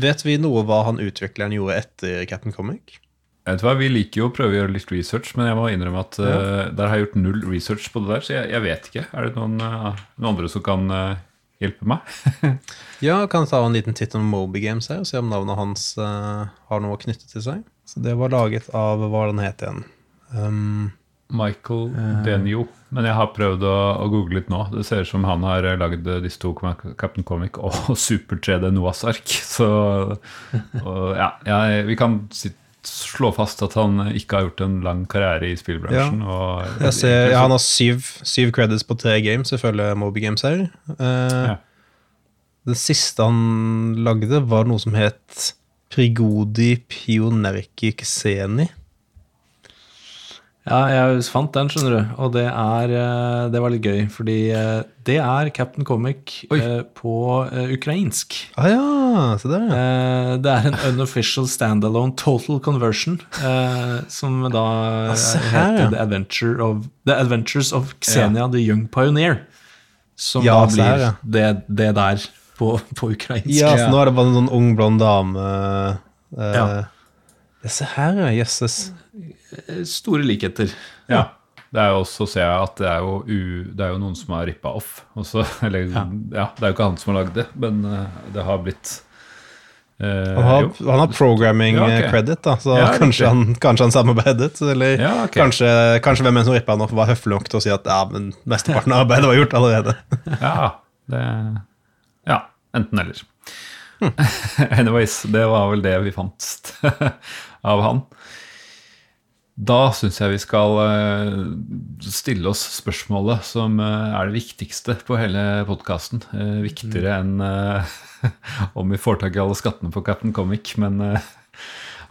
vet vi noe hva han utvikleren gjorde etter Captain Comic? Jeg vet hva, Vi liker jo å prøve å gjøre litt research, men jeg må innrømme at ja. uh, der har jeg gjort null research på det der. Så jeg, jeg vet ikke. Er det noen, uh, noen andre som kan uh, hjelpe meg? (laughs) ja, kan ta en liten titt om Moby Games her og se om navnet hans har noe knyttet til seg. Så Det var laget av hva den het igjen. Um, Michael Denio. Men jeg har prøvd å, å, google litt nå. Det ser ut som han har lagd disse to, Captain Comic og (laughs) Super 3D Noahs ark. (laughs) Så og, ja, jeg, vi kan sitte slå fast at han ikke har gjort en lang karriere i spillbransjen. Ja. ser, ja, han har syv, syv, credits på tre games, ifølge Moby Games her. Eh, ja. Den siste han lagde, var noe som het Prigodi Pionerki Xeni. Ja, jeg fant den, skjønner du. Og det, er, eh, det var litt gøy. Fordi eh, det er Captain Comic Oi. Eh, på ukrainsk. Ah ja, se der. Det er en unofficial standalone total conversion. Som da altså, heter The, Adventure of, The, Adventures of Xenia ja. the Young Pioneer. Som ja, da blir her, det, det, der på, på, ukrainsk. Ja, så nå er det bare en sånn ung, blond dame. Uh, ja. Se her, ja. Jøsses. Eh, store likheter. Ja. Det er jo også, ser jeg, at det er jo, u, det er jo noen som har rippa off. Også, (laughs) eller, ja. ja. Det er jo ikke han som har lagd det, men uh, det har blitt uh, han, har, han, har, programming ja, okay. credit, da, så kanskje, han, kanskje, han, samarbeidet. Eller okay. kanskje, kanskje hvem som rippa han off, var høflig nok til å si at ja, men mesteparten av arbeidet var gjort allerede. (laughs) ja, det, ja, enten eller. Hmm. (laughs) Anyways, det var vel det vi fant av han. Da syns jeg vi skal eh, stille oss spørsmålet som eh, er det viktigste på hele podkasten. Eh, viktigere enn (laughs) om vi får tak i alle skattene på Captain Comic. Men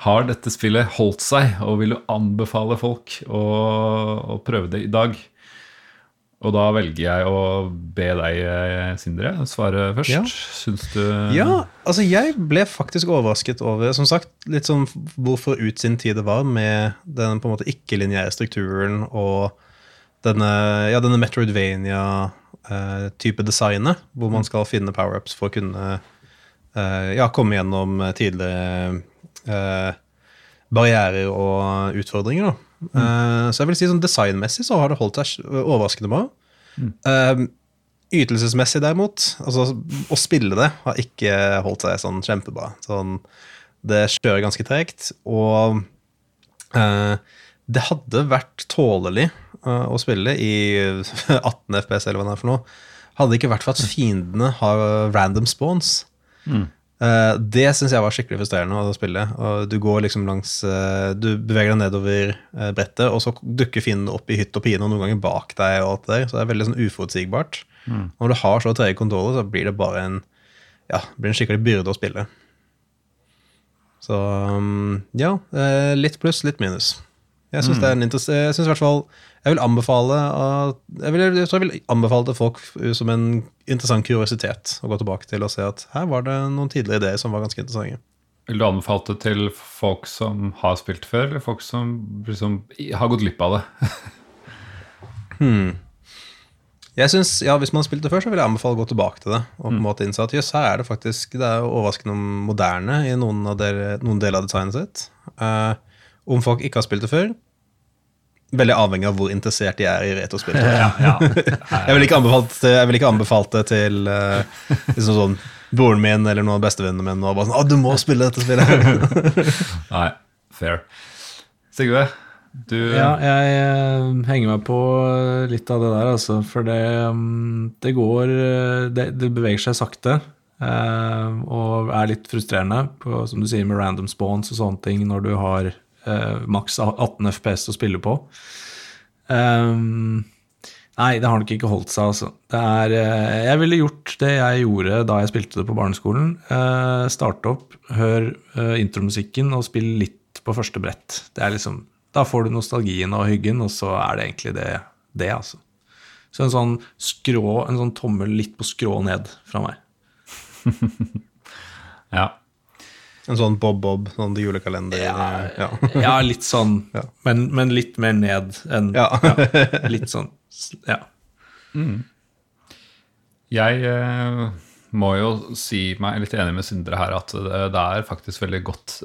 har dette spillet holdt seg, og vil du anbefale folk å, å prøve det i dag? Og da velger jeg å be deg, eh, Sindre, svare først. Ja. Syns du Ja, altså jeg ble faktisk overrasket over Som sagt, litt sånn hvorfor ut sin tid det var med den på en måte ikke-lineære strukturen og denne, ja, denne Metroidvania-type eh, designet, hvor man skal finne power-ups for å kunne eh, ja, komme gjennom tidligere barrierer og utfordringer. da. Uh, så jeg vil si sånn designmessig så har det holdt seg overraskende bra. Mm. Uh, ytelsesmessig, derimot, altså å spille det, har ikke holdt seg sånn kjempebra. Sånn, det kjører ganske tregt, og uh, det hadde vært tålelig å spille i (laughs) 18 FPS, eller hva det er for noe, hadde det ikke vært for at fiendene har random spawns. Mm. Uh, det syns jeg var skikkelig frustrerende å spille. Og du går liksom langs uh, Du beveger deg nedover uh, brettet, og så dukker fienden opp i hytt og pine, og noen ganger bak deg. og alt det der, Så det er veldig sånn uforutsigbart. Mm. Når du har så trege kontroller, så blir det bare en ja, blir en skikkelig byrde å spille. Så um, ja, litt pluss, litt minus. Jeg syns mm. det er en interessant Jeg synes i hvert fall jeg vil anbefale jeg, vil, jeg, tror jeg vil anbefale til folk som en interessant kuriositet å gå tilbake til og se at her var det noen tidligere ideer som var ganske interessante. Vil du anbefale det til folk som har spilt før, eller folk som liksom har gått glipp av det? (laughs) hmm. Jeg synes, ja, Hvis man har spilt det før, så vil jeg anbefale å gå tilbake til det. Og på en hmm. måte innse at jøss, her er det faktisk det er overraskende moderne i noen, av dere, noen deler av designet sitt. Uh, om folk ikke har spilt det før, veldig avhengig av hvor interessert de er i retrospill. ja, ja. (laughs) jeg ville ikke, vil ikke, anbefalt det til uh, liksom sånn broren min eller noen av bestevennene mine. Og bare sånn, 'Å, du må spille dette spillet!' (laughs) Nei, fair. Sigve, du Ja, jeg uh, henger meg på litt av det der, altså. For det, um, det går det, det, beveger seg sakte. Og er litt frustrerende, på, som du sier, med random spawns og sånne ting, når du har uh, maks 18 FPS å spille på. Um, nei, det har nok ikke holdt seg, altså. Er, uh, jeg ville gjort det jeg gjorde da jeg spilte det på barneskolen. Uh, starte opp, hør uh, intromusikken og spill litt på første brett. Liksom, Da får du nostalgien og hyggen, og så er det egentlig det, det altså. Så en sånn skrå, en sånn tommel litt på skrå ned fra meg. (laughs) ja. En sånn Bob-Bob, sånn julekalender? Ja, ja. (laughs) ja litt sånn, (laughs) ja. Men, men, litt mer ned enn ja. Litt sånn, ja. Mm. Jeg eh, må jo si meg litt enig med Sindre her at det, det er faktisk veldig godt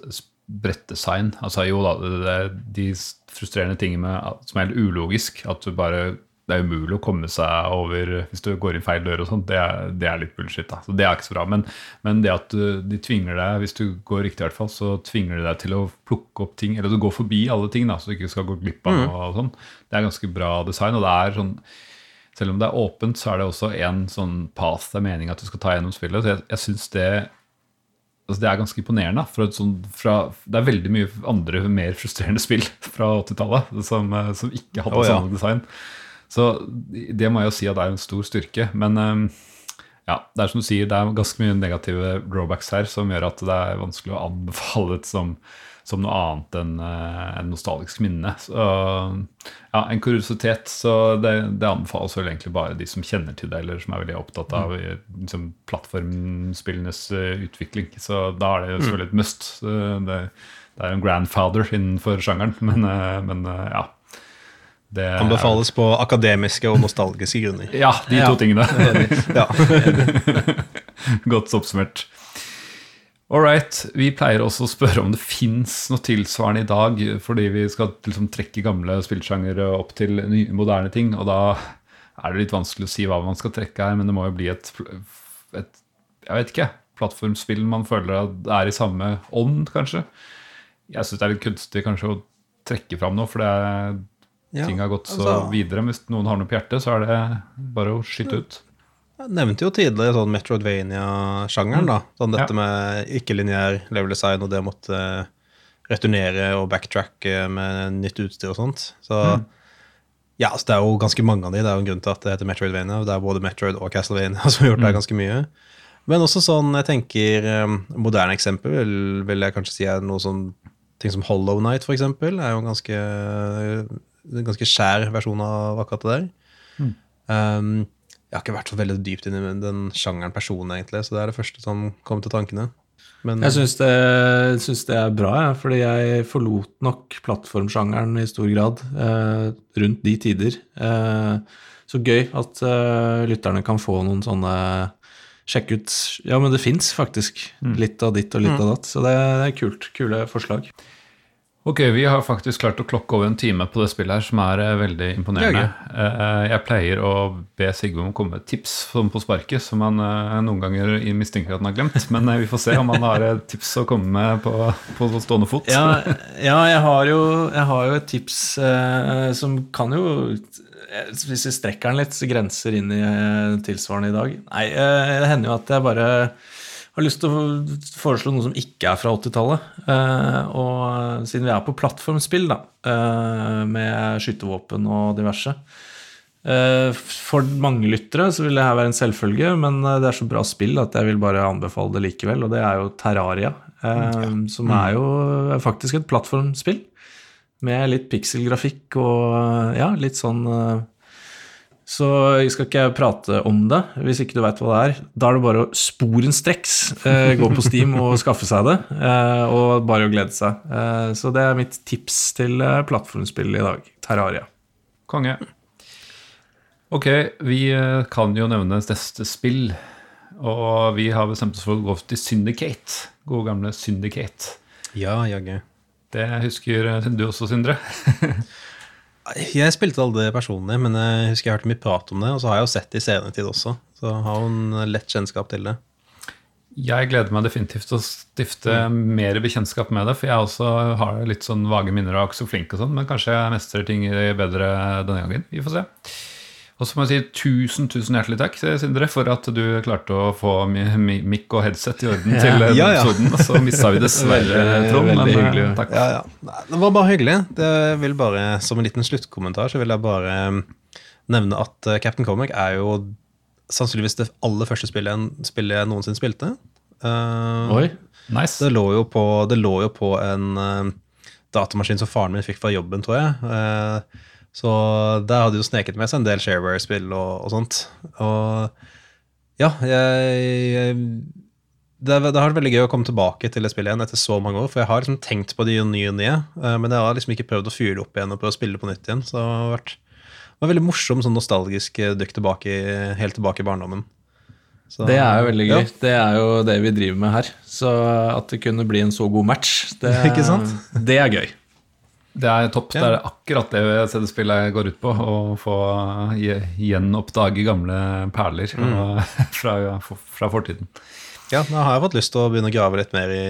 brettdesign. Altså jo da, det, de frustrerende tingene med, som er helt ulogisk, at du bare det er umulig å komme seg over hvis du går inn feil dør og sånt. Det, det, er litt bullshit. da, så Det er ikke så bra. Men, men det at du, de tvinger deg, hvis du går riktig, i hvert fall, så tvinger de deg til å plukke opp ting, eller du går forbi alle ting, da, så du ikke skal gå glipp av mm. noe. Mm. Det er ganske bra design. og det er sånn, Selv om det er åpent, så er det også en sånn path det er meningen at du skal ta gjennom spillet. så jeg, jeg synes det altså det er ganske imponerende. For sånn, fra, det er veldig mye andre, mer frustrerende (laughs) spill fra 80-tallet som, som, ikke hadde oh, ja. sånn design. Så det må jeg jo si at det er en stor styrke. Men ehm, ja, det er som du sier, det er ganske mye negative drawbacks her som gjør at det er vanskelig å anbefale det som, som noe annet enn uh, en nostalgisk minne. Så, ja, En kuriositet. Så det, det, anbefales vel egentlig bare de som kjenner til det, eller som er veldig opptatt av mm. liksom, plattformspillenes uh, utvikling. Så da er det jo selvfølgelig et must. Det, det, er en grandfather innenfor sjangeren, (laughs) men, men ja. Det Anbefales på akademiske og nostalgiske grunner. Ja, de to ja. tingene. ja. (laughs) Godt oppsummert. All right. Vi pleier også å spørre om det fins noe tilsvarende i dag, fordi vi skal liksom trekke gamle spillsjangere opp til moderne ting. Og da er det litt vanskelig å si hva man skal trekke her, men det må jo bli et, et jeg vet ikke, plattformspill man føler er i samme ånd, kanskje. Jeg syns det er litt kunstig kanskje å trekke fram noe, for det er ja, ting har gått så altså, videre. Hvis noen har noe på hjertet, så er det bare å skyte ut. Jeg nevnte jo tidligere sånn Metroidvania-sjangeren. da, sånn Dette ja. med ikke-lineær level design og det å måtte returnere og backtracke med nytt utstyr og sånt. Så mm. ja, altså Det er jo ganske mange av de, det er jo en grunn til at det heter Metroidvania. Det er både Metroid og Castlevania (laughs) som har gjort det mm. ganske mye. Men også sånn, jeg tenker um, Moderne eksempel vil, vil, jeg kanskje si er noe sånn ting som Hollow Night, eksempel, er jo en ganske en ganske skjær versjon av akkurat det der. Mm. Um, jeg har ikke vært så veldig dypt inn i den sjangeren personen, egentlig, så det er det første som kom til tankene. Men, jeg syns det, synes det er bra, ja, fordi jeg forlot nok plattformsjangeren i stor grad eh, rundt de tider. Eh, så gøy at eh, lytterne kan få noen sånne Sjekke ut Ja, men det fins faktisk mm. litt av ditt og litt mm. av datt, så det, det er kult. Kule forslag. Ok, vi har faktisk klart å klokke over en time på det spillet her, som er uh, veldig imponerende. Uh, jeg pleier å be Sigve om å komme med tips på sparket, som han noen ganger mistenker at han har glemt. Men vi får se om han har tips å komme med på, på stående fot. Ja, ja jeg, har jo, jeg, har jo, et tips som kan jo Hvis vi strekker den litt, så grenser inn i tilsvarende i dag. Nei, det hender jo at jeg bare har lyst til å foreslå noe som ikke er fra 80-tallet. Uh, og siden vi er på plattformspill, da, uh, med skytevåpen og diverse uh, For mange lyttere så vil det her være en selvfølge, men det er så bra spill at jeg vil bare anbefale det likevel, og det er jo Terraria. Som er jo faktisk et plattformspill med litt pikselgrafikk og ja, litt sånn så jeg skal ikke prate om det, hvis ikke du veit hva det er. Da er det bare å sporenstreks eh, gå på Steam og (laughs) skaffe seg det, eh, og bare å glede seg. Eh, så det er mitt tips til eh, plattformspill i dag. Terraria. Konge. Ok, vi eh, kan jo nevne neste spill. Og vi har bestemt oss for å gå til Syndicate. Gode gamle Syndicate. Ja, jaggu. Det husker du også, Sindre? (laughs) Jeg spilte aldri personlig, men jeg husker jeg hørte mye prat om det. Og så har jeg jo sett det i senere også, så jeg har jo en lett kjennskap til det. Jeg gleder meg definitivt til å stifte mm. mer bekjentskap med det. For jeg også har litt sånn vage minner og er ikke så flink, og sånn, men kanskje jeg mestrer ting bedre denne gangen. Vi får se. Og så må jeg si tusen tusen hjertelig takk Sindre, for at du klarte å få mikk og headset i orden (laughs) til ja, ja, episoden. Så mista vi dessverre Trond, men eh, hyggelig. takk. Ja, ja. Det var bare hyggelig. Det vil bare, Som en liten sluttkommentar så vil jeg bare eh, nevne at eh, Captain Comic er jo sannsynligvis det aller første spillet spillet jeg noensinne spilte. Oi, nice. Det lå jo på, lå jo på en datamaskin som faren min fikk fra jobben, tror jeg. Uh, så der hadde jo sneket med seg en del shareware-spill og, og, sånt. Og ja, jeg, jeg det, det, har vært veldig gøy å komme tilbake til det spillet igjen etter så mange år. For jeg har liksom tenkt på de nye og nye, eh, men jeg har liksom ikke prøvd å fyre det opp igjen og prøve å spille på nytt igjen. Så det har vært, det var veldig morsom, sånn nostalgisk eh, dykk tilbake, helt tilbake i barndommen. Så, det er jo veldig gøy. Ja. Det er jo det vi driver med her. Så at det kunne bli en så god match, (laughs) det, det er gøy. Det er topp. Ja. Det er akkurat det CD-spillet går ut på. Å få gjenoppdage gamle perler mm. (laughs) fra, fra, fortiden. Ja, nå har jeg fått lyst til å begynne å grave litt mer i,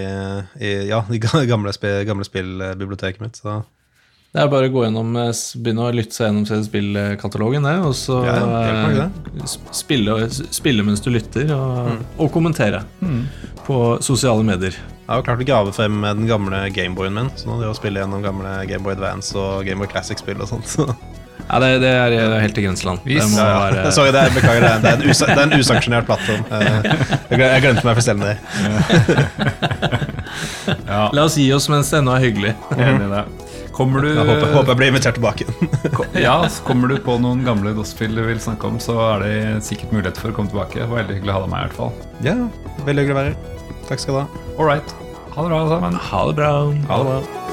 i ja, de gamle, gamle spillbiblioteket mitt. Så. Det er bare å gå gjennom, eh, begynne å lytte seg gjennom CD-spillkatalogen, det. Og så ja, det. Eh, spille, spille, mens du lytter, og, mm. og kommentere mm. på sosiale medier. Jeg har klart å grave frem med den gamle Gameboyen min. Så nå driver jeg spille gjennom gamle Gameboy Advance og Gameboy Classic-spill og sånt. Ja, det, det, er helt i grenseland. Det ja, være... (laughs) Sorry, det er, beklager, det er, en, usa, det er en usanksjonert plattform. (laughs) Eh, jeg glemte meg fullstendig. (laughs) ja. La oss gi oss mens det ennå er hyggelig. Enig i det. Kommer du Jeg håper, håper jeg blir invitert tilbake. ja, kommer du på noen gamle DOS-spill du vil snakke om, så er det sikkert mulighet for å komme tilbake. Det var veldig hyggelig å ha deg med, i hvert fall. Ja, veldig hyggelig å være her. Takk skal du ha. All right. Ha det bra, sammen. Ha det bra. Ha det bra.